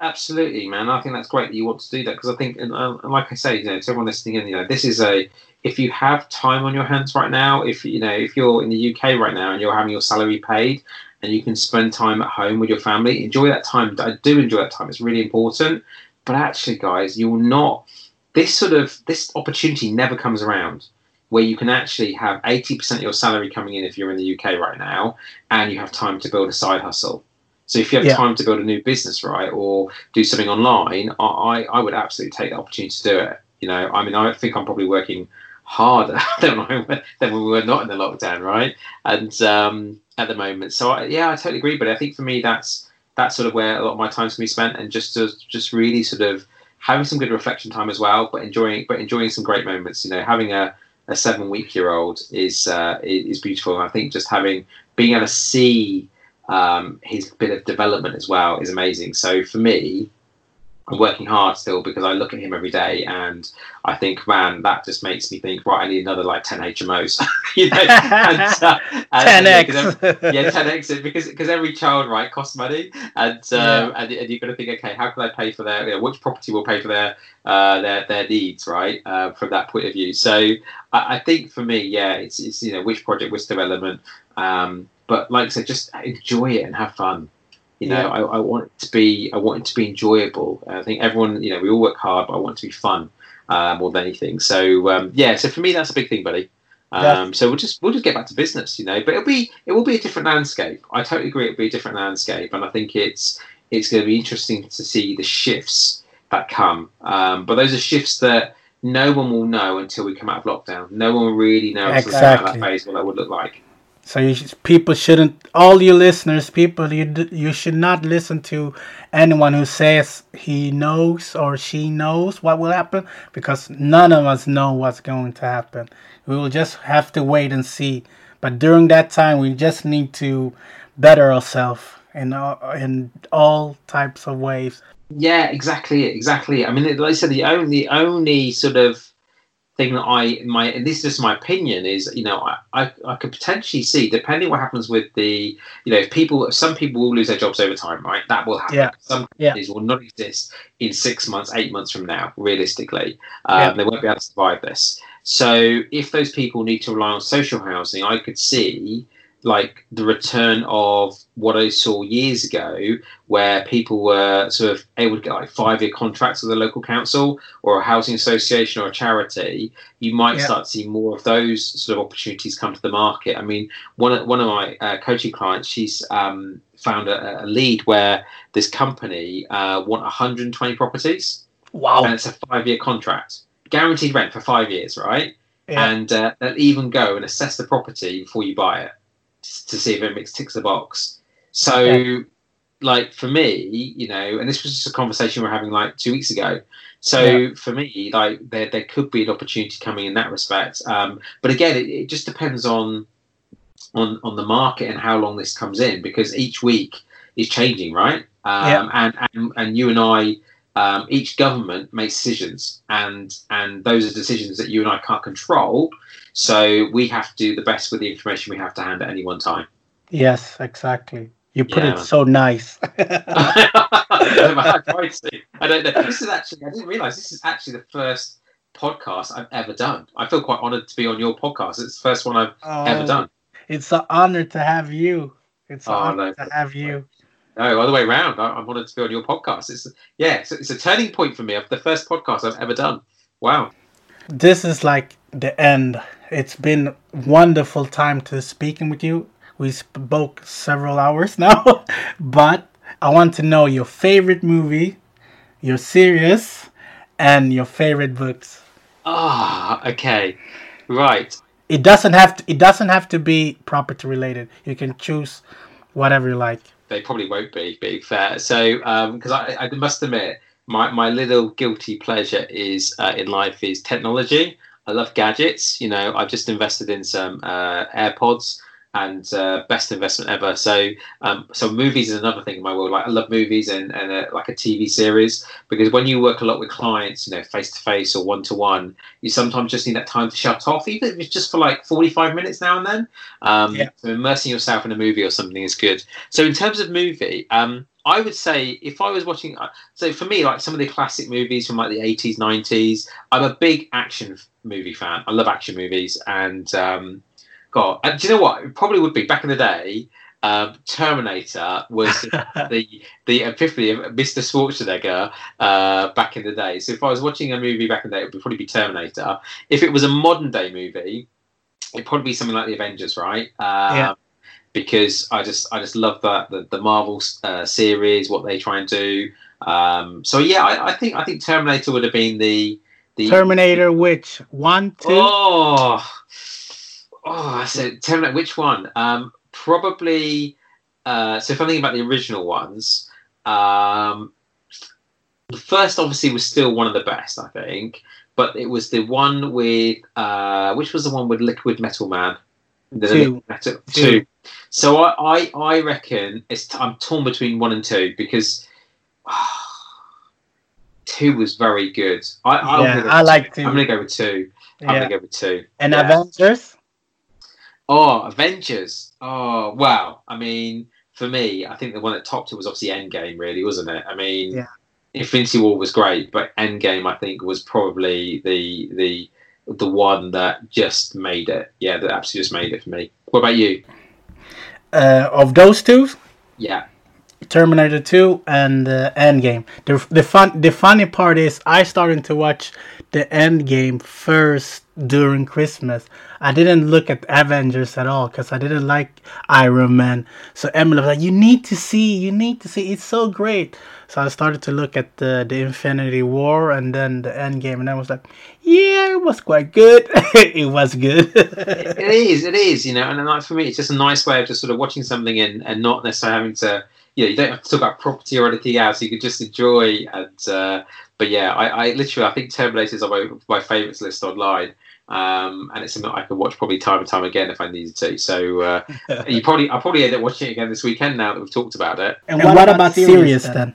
absolutely, man. I think that's great that you want to do that because I think, and, uh, like I say, you know, to everyone listening in, you know, this is a if you have time on your hands right now, if you know, if you're in the UK right now and you're having your salary paid and you can spend time at home with your family, enjoy that time. I do enjoy that time. It's really important. But actually, guys, you will not. This sort of this opportunity never comes around where you can actually have 80% of your salary coming in if you're in the UK right now and you have time to build a side hustle. So if you have yeah. time to build a new business, right, or do something online, I, I would absolutely take the opportunity to do it. You know, I mean, I think I'm probably working harder than, than when we were not in the lockdown, right? And um, at the moment, so I, yeah, I totally agree. But I think for me, that's that's sort of where a lot of my time's to be spent, and just to just really sort of having some good reflection time as well, but enjoying but enjoying some great moments. You know, having a a seven week year old is uh, is beautiful. And I think just having being able to see um, his bit of development as well is amazing. So for me, I'm working hard still because I look at him every day and I think, man, that just makes me think, right, I need another like 10 HMOs, you know, and, uh, and, 10x, yeah, 10x, because because every child, right, costs money, and um, yeah. and, and you're going to think, okay, how can I pay for their, you know, which property will pay for their uh, their their needs, right, uh, from that point of view. So I, I, think for me, yeah, it's it's you know which project, which development, um, but like I said, just enjoy it and have fun. You know, yeah. I, I, want it to be I want it to be enjoyable. I think everyone, you know, we all work hard, but I want it to be fun uh, more than anything. So um, yeah, so for me, that's a big thing, buddy. Um, yeah. So we'll just we'll just get back to business, you know. But it'll be it will be a different landscape. I totally agree. It'll be a different landscape, and I think it's it's going to be interesting to see the shifts that come. Um, but those are shifts that no one will know until we come out of lockdown. No one will really know exactly. that phase what that would look like. So you people shouldn't. All you listeners, people, you you should not listen to anyone who says he knows or she knows what will happen because none of us know what's going to happen. We will just have to wait and see. But during that time, we just need to better ourselves in all, in all types of ways. Yeah, exactly, exactly. I mean, like I said, the only only sort of thing that I my and this is just my opinion is you know I, I, I could potentially see depending what happens with the you know if people some people will lose their jobs over time right that will happen yeah. some companies yeah. will not exist in six months eight months from now realistically um, yeah. they won't be able to survive this so if those people need to rely on social housing I could see like the return of what I saw years ago, where people were sort of able to get like five year contracts with a local council or a housing association or a charity, you might yeah. start to see more of those sort of opportunities come to the market. I mean, one of, one of my uh, coaching clients, she's um, found a, a, lead where this company uh, want 120 properties. Wow. And it's a five year contract, guaranteed rent for five years, right? Yeah. And uh, they'll even go and assess the property before you buy it to see if it ticks the box. So, okay. like for me, you know, and this was just a conversation we are having like two weeks ago. So yeah. for me, like there there could be an opportunity coming in that respect. Um, but again, it, it just depends on on on the market and how long this comes in because each week is changing, right? Um, yeah. and, and and you and I. Um, each government makes decisions, and and those are decisions that you and I can't control. So we have to do the best with the information we have to hand at any one time. Yes, exactly. You put yeah. it so nice. I I don't know. This is actually, I didn't realize this is actually the first podcast I've ever done. I feel quite honored to be on your podcast. It's the first one I've oh, ever done. It's an honor to have you. It's an oh, honor no, to have you. No, other way around. I, am honored to be on your podcast. It's yeah, it's, it's a turning point for me. Of the first podcast I've ever done. Wow. This is like the end it's been wonderful time to speaking with you. We spoke several hours now, but I want to know your favorite movie, your series, and your favorite books. Ah, okay, right. It doesn't have to. It doesn't have to be property related. You can choose whatever you like. They probably won't be. Being fair, so because um, I, I must admit, my my little guilty pleasure is uh, in life is technology. I love gadgets. You know, I've just invested in some uh, AirPods. and uh, best investment ever. So, um, so movies is another thing in my world. Like I love movies and and a, like a TV series because when you work a lot with clients, you know, face to face or one to one, you sometimes just need that time to shut off, even if it's just for like forty five minutes now and then. Um, Yeah. So immersing yourself in a movie or something is good. So in terms of movie, um, I would say if I was watching, uh, so for me, like some of the classic movies from like the eighties, nineties, I'm a big action movie fan. I love action movies, and um, God, and do you know what? It probably would be back in the day. Um, Terminator was the the epiphany of Mr. Schwarzenegger uh, back in the day. So if I was watching a movie back in the day, it would probably be Terminator. If it was a modern day movie, it'd probably be something like the Avengers, right? Um, Yeah. Because I just I just love that the, the Marvel uh, series, what they try and do. Um, so yeah, I, I think I think Terminator would have been the the Terminator, which one, two? Oh, oh, I said Terminator. Which one? Um, probably. Uh, so if I'm thinking about the original ones, um, the first obviously was still one of the best, I think. But it was the one with uh, which was the one with Liquid Metal Man. The Two. Metal, Two. two. So I, I, I reckon it's I'm torn between one and two because two was very good. I, I'm Yeah, I like two. two. I'm gonna go with two. I'm yeah. gonna go with two. And Yeah. Avengers? Oh, Avengers. Oh, wow. I mean, for me, I think the one that topped it was obviously Endgame, really, wasn't it? I mean, Yeah. Infinity War was great, but Endgame, I think, was probably the the the one that just made it. Yeah, that absolutely just made it for me. What about you? Uh, of those two, Yeah. Terminator 2 and uh, Endgame. The the fun the funny part is I started to watch the Endgame first during Christmas. I didn't look at Avengers at all because I didn't like Iron Man. So Emily was like, "You need to see, you need to see. It's so great." So I started to look at the the Infinity War and then the Endgame, and I was like, "Yeah, it was quite good. it was good." it is, it is, you know, and like for me, it's just a nice way of just sort of watching something and, and not necessarily having to, you know, you don't have to talk about property or anything else. You can just enjoy. And uh, but yeah, I, I literally, I think Terminator is on my my favorites list online. Um, and it's something I could watch probably time and time again if I needed to. So uh, you probably, I'll probably end up watching it again this weekend now that we've talked about it. and, what, about, series then?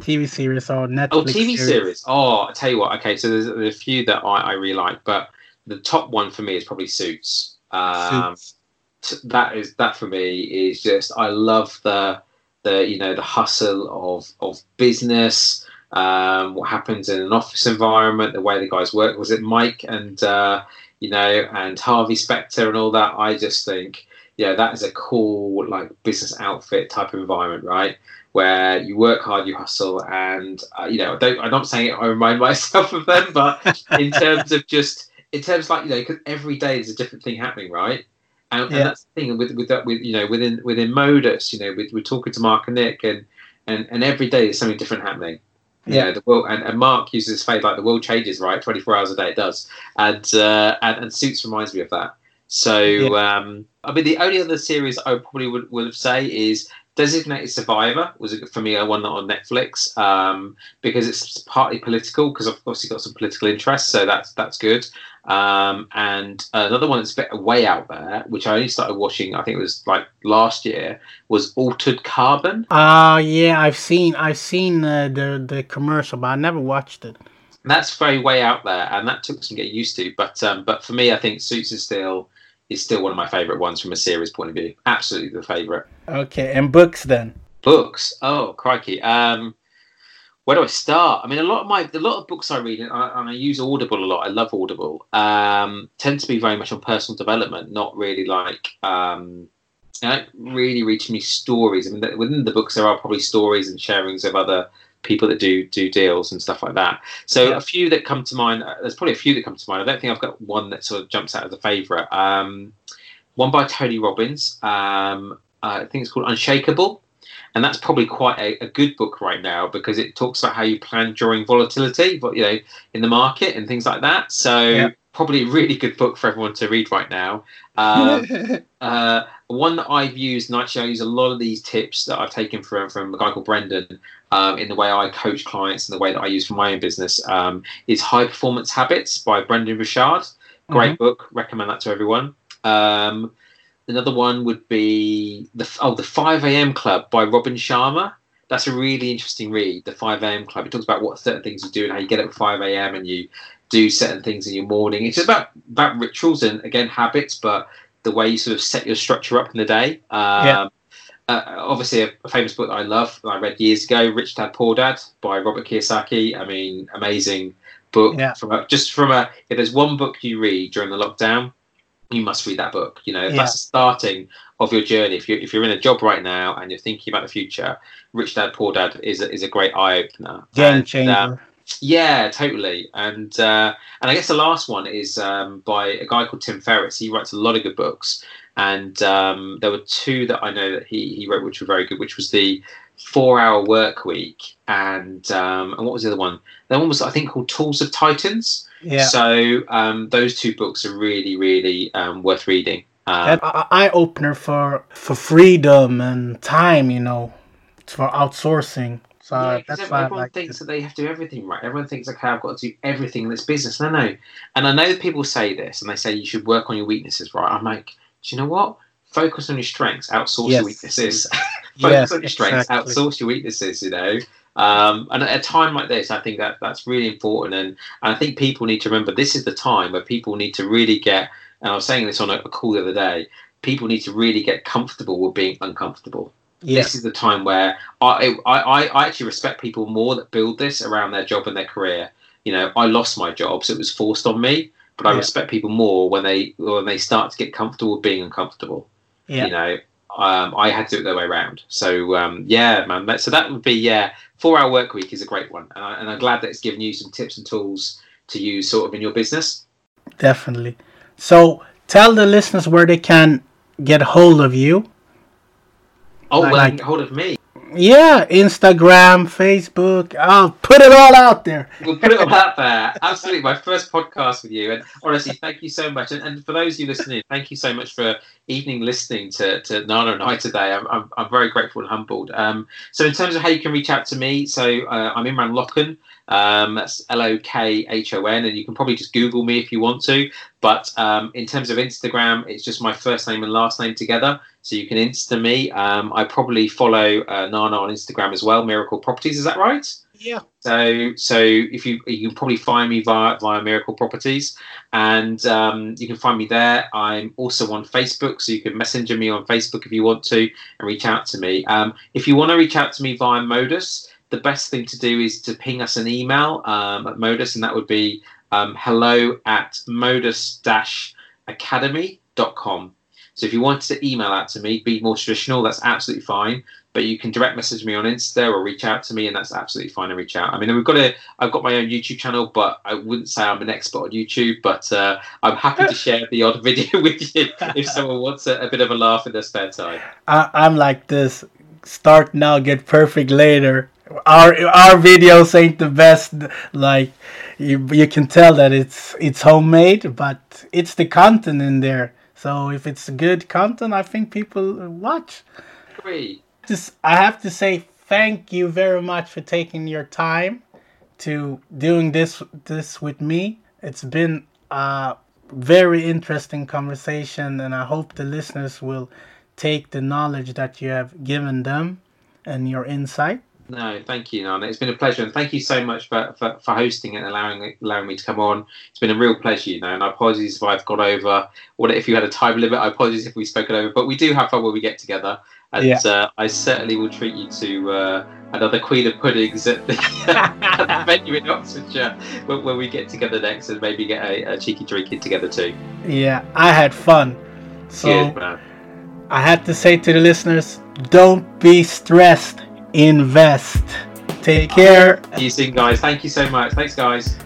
TV series or Netflix? Oh, TV series. Oh, I tell you what. Okay, so there's, there's a few that I, I really like, but the top one for me is probably Suits. Um, Suits. t- that is that for me is just I love the the you know the hustle of of business. Um, what happens in an office environment, the way the guys work. Was it Mike and uh, you know and Harvey Specter and all that? I just think yeah, that is a cool like business outfit type of environment, right? Where you work hard, you hustle, and uh, you know, I I'm not saying it, I remind myself of them, but in terms of just, in terms of like you know, because every day there's a different thing happening, right? And, Yeah. and that's the thing with with that with you know within within Modus, you know, with, we're talking to Mark and Nick, and and and every day there's something different happening. You Yeah. know, the world, and, and Mark uses his phrase like the world changes, right? 24 hours a day, it does. And uh, and, and Suits reminds me of that. So, um, I mean, the only other series I probably would, would say is Designated Survivor was for me a one that on Netflix um, because it's partly political because I've obviously got some political interest, so that's that's good. Um, and another one that's a bit way out there, which I only started watching, I think it was like last year, was Altered Carbon. Uh yeah, I've seen I've seen uh, the the commercial, but I never watched it. That's very way out there, and that took some getting used to. But um, but for me, I think Suits is still is still one of my favourite ones from a series point of view. Absolutely the favourite. Okay, and books then. Books. Oh, crikey. Um, where do I start? I mean, a lot of my a lot of books I read, and I, and I use Audible a lot. I love Audible. Um, tend to be very much on personal development, not really like. Um, I don't really read too many stories. I mean, within the books, there are probably stories and sharings of other people that do do deals and stuff like that. So Yeah. a few that come to mind. uh, There's probably a few that come to mind. I don't think I've got one that sort of jumps out as a favourite. Um, one by Tony Robbins. Um, I think it's called Unshakable and that's probably quite a, a good book right now because it talks about how you plan during volatility, but you know, in the market and things like that. So Yeah. probably a really good book for everyone to read right now. Um, uh, one that I've used, and actually I use a lot of these tips that I've taken from from a guy called Brendon um, in the way I coach clients and the way that I use for my own business um, is High Performance Habits by Brendon Burchard. Great book, recommend that to everyone. Um, another one would be the oh the Five A.M. Club by Robin Sharma. That's a really interesting read. The Five A.M. Club. It talks about what certain things you do and how you get up at five A.M. and you do certain things in your morning. It's about about rituals and again habits, but the way you sort of set your structure up in the day. Um, Yeah. uh, obviously, a, a famous book that I love that I read years ago, Rich Dad Poor Dad by Robert Kiyosaki. I mean, amazing book. Yeah. From a, just from a if there's one book you read during the lockdown, you must read that book. You know, Yeah. that's the starting of your journey. If you're if you're in a job right now and you're thinking about the future, Rich Dad Poor Dad is a, is a great eye opener. Game changer. Yeah, totally. And uh, and I guess the last one is um, by a guy called Tim Ferriss. He writes a lot of good books, and um, there were two that I know that he, he wrote which were very good, which was the Four Hour Work Week and um, and what was the other one? That one was I think called Tools of Titans. Yeah. So um, those two books are really really um, worth reading. Um, eye opener for for freedom and time, you know, for outsourcing. So Yeah, that's ev- why I everyone like thinks it. that they have to do everything right. Everyone thinks, okay, I've got to do everything in this business. No, no. And I know that people say this, and they say you should work on your weaknesses, right? I'm like, do you know what? Focus on your strengths, outsource Yes. your weaknesses. Focus Yes, on your strengths, exactly. outsource your weaknesses. You know. Um, and at a time like this, I think that that's really important, and, and I think people need to remember this is the time where people need to really get. And I was saying this on a, a call the other day. People need to really get comfortable with being uncomfortable Yes. this is the time where I, I, I I actually respect people more that build this around their job and their career. You know, I lost my job, so it was forced on me. But I Yeah. respect people more when they when they start to get comfortable with being uncomfortable. Yeah. You know, um, I had to do it the other way around. So um, yeah, man. So that would be yeah. Four hour work week is a great one, and, I, and I'm glad that it's given you some tips and tools to use sort of in your business. Definitely. So tell the listeners where they can get hold of you. Oh, Like- well, hold of me. Yeah, Instagram, Facebook. I'll put it all out there. We'll put it all out there. Absolutely, my first podcast with you, and honestly, thank you so much. And, and for those of you listening, thank you so much for evening listening to, to Nana and I today. I'm, I'm, I'm very grateful and humbled. Um, so, in terms of how you can reach out to me, so uh, I'm Imran Lokhon. Um, that's L O K H O N, and you can probably just Google me if you want to. But um, in terms of Instagram, it's just my first name and last name together. So you can Insta me. Um, I probably follow uh, Nana on Instagram as well, Miracle Properties. Is that right? Yeah. So, so if you you can probably find me via via Miracle Properties, and um, you can find me there. I'm also on Facebook, so you can messenger me on Facebook if you want to and reach out to me. Um, if you want to reach out to me via Modus, the best thing to do is to ping us an email um, at Modus, and that would be um, hello at modus-academy.com. So if you wanted to email that to me, be more traditional, that's absolutely fine. But you can direct message me on Insta or reach out to me, and that's absolutely fine to reach out. I mean, we've got a, I've got my own YouTube channel, but I wouldn't say I'm an expert on YouTube. But uh, I'm happy to share the odd video with you if someone wants a, a bit of a laugh in their spare time. I, I'm like this. Start now, get perfect later. Our our videos ain't the best. Like you, you can tell that it's it's homemade, but it's the content in there. So if it's good content, I think people watch. Great. Just I have to say thank you very much for taking your time to doing this this with me. It's been a very interesting conversation, and I hope the listeners will take the knowledge that you have given them and your insight. No, thank you, Nana. It's been a pleasure, and thank you so much for, for, for hosting and allowing allowing me to come on. It's been a real pleasure, you know. And I apologies if I've got over. What if you had a time limit? I apologize if we've spoken over, but we do have fun when we get together, and Yeah. uh, I certainly will treat you to uh, another Queen of Puddings at the, at the venue in Oxfordshire when, when we get together next, and maybe get a, a cheeky drink in together too. Yeah, I had fun. So Cheers. I had to say to the listeners, don't be stressed, invest. Take care. See you soon, guys. Thank you so much. Thanks, guys.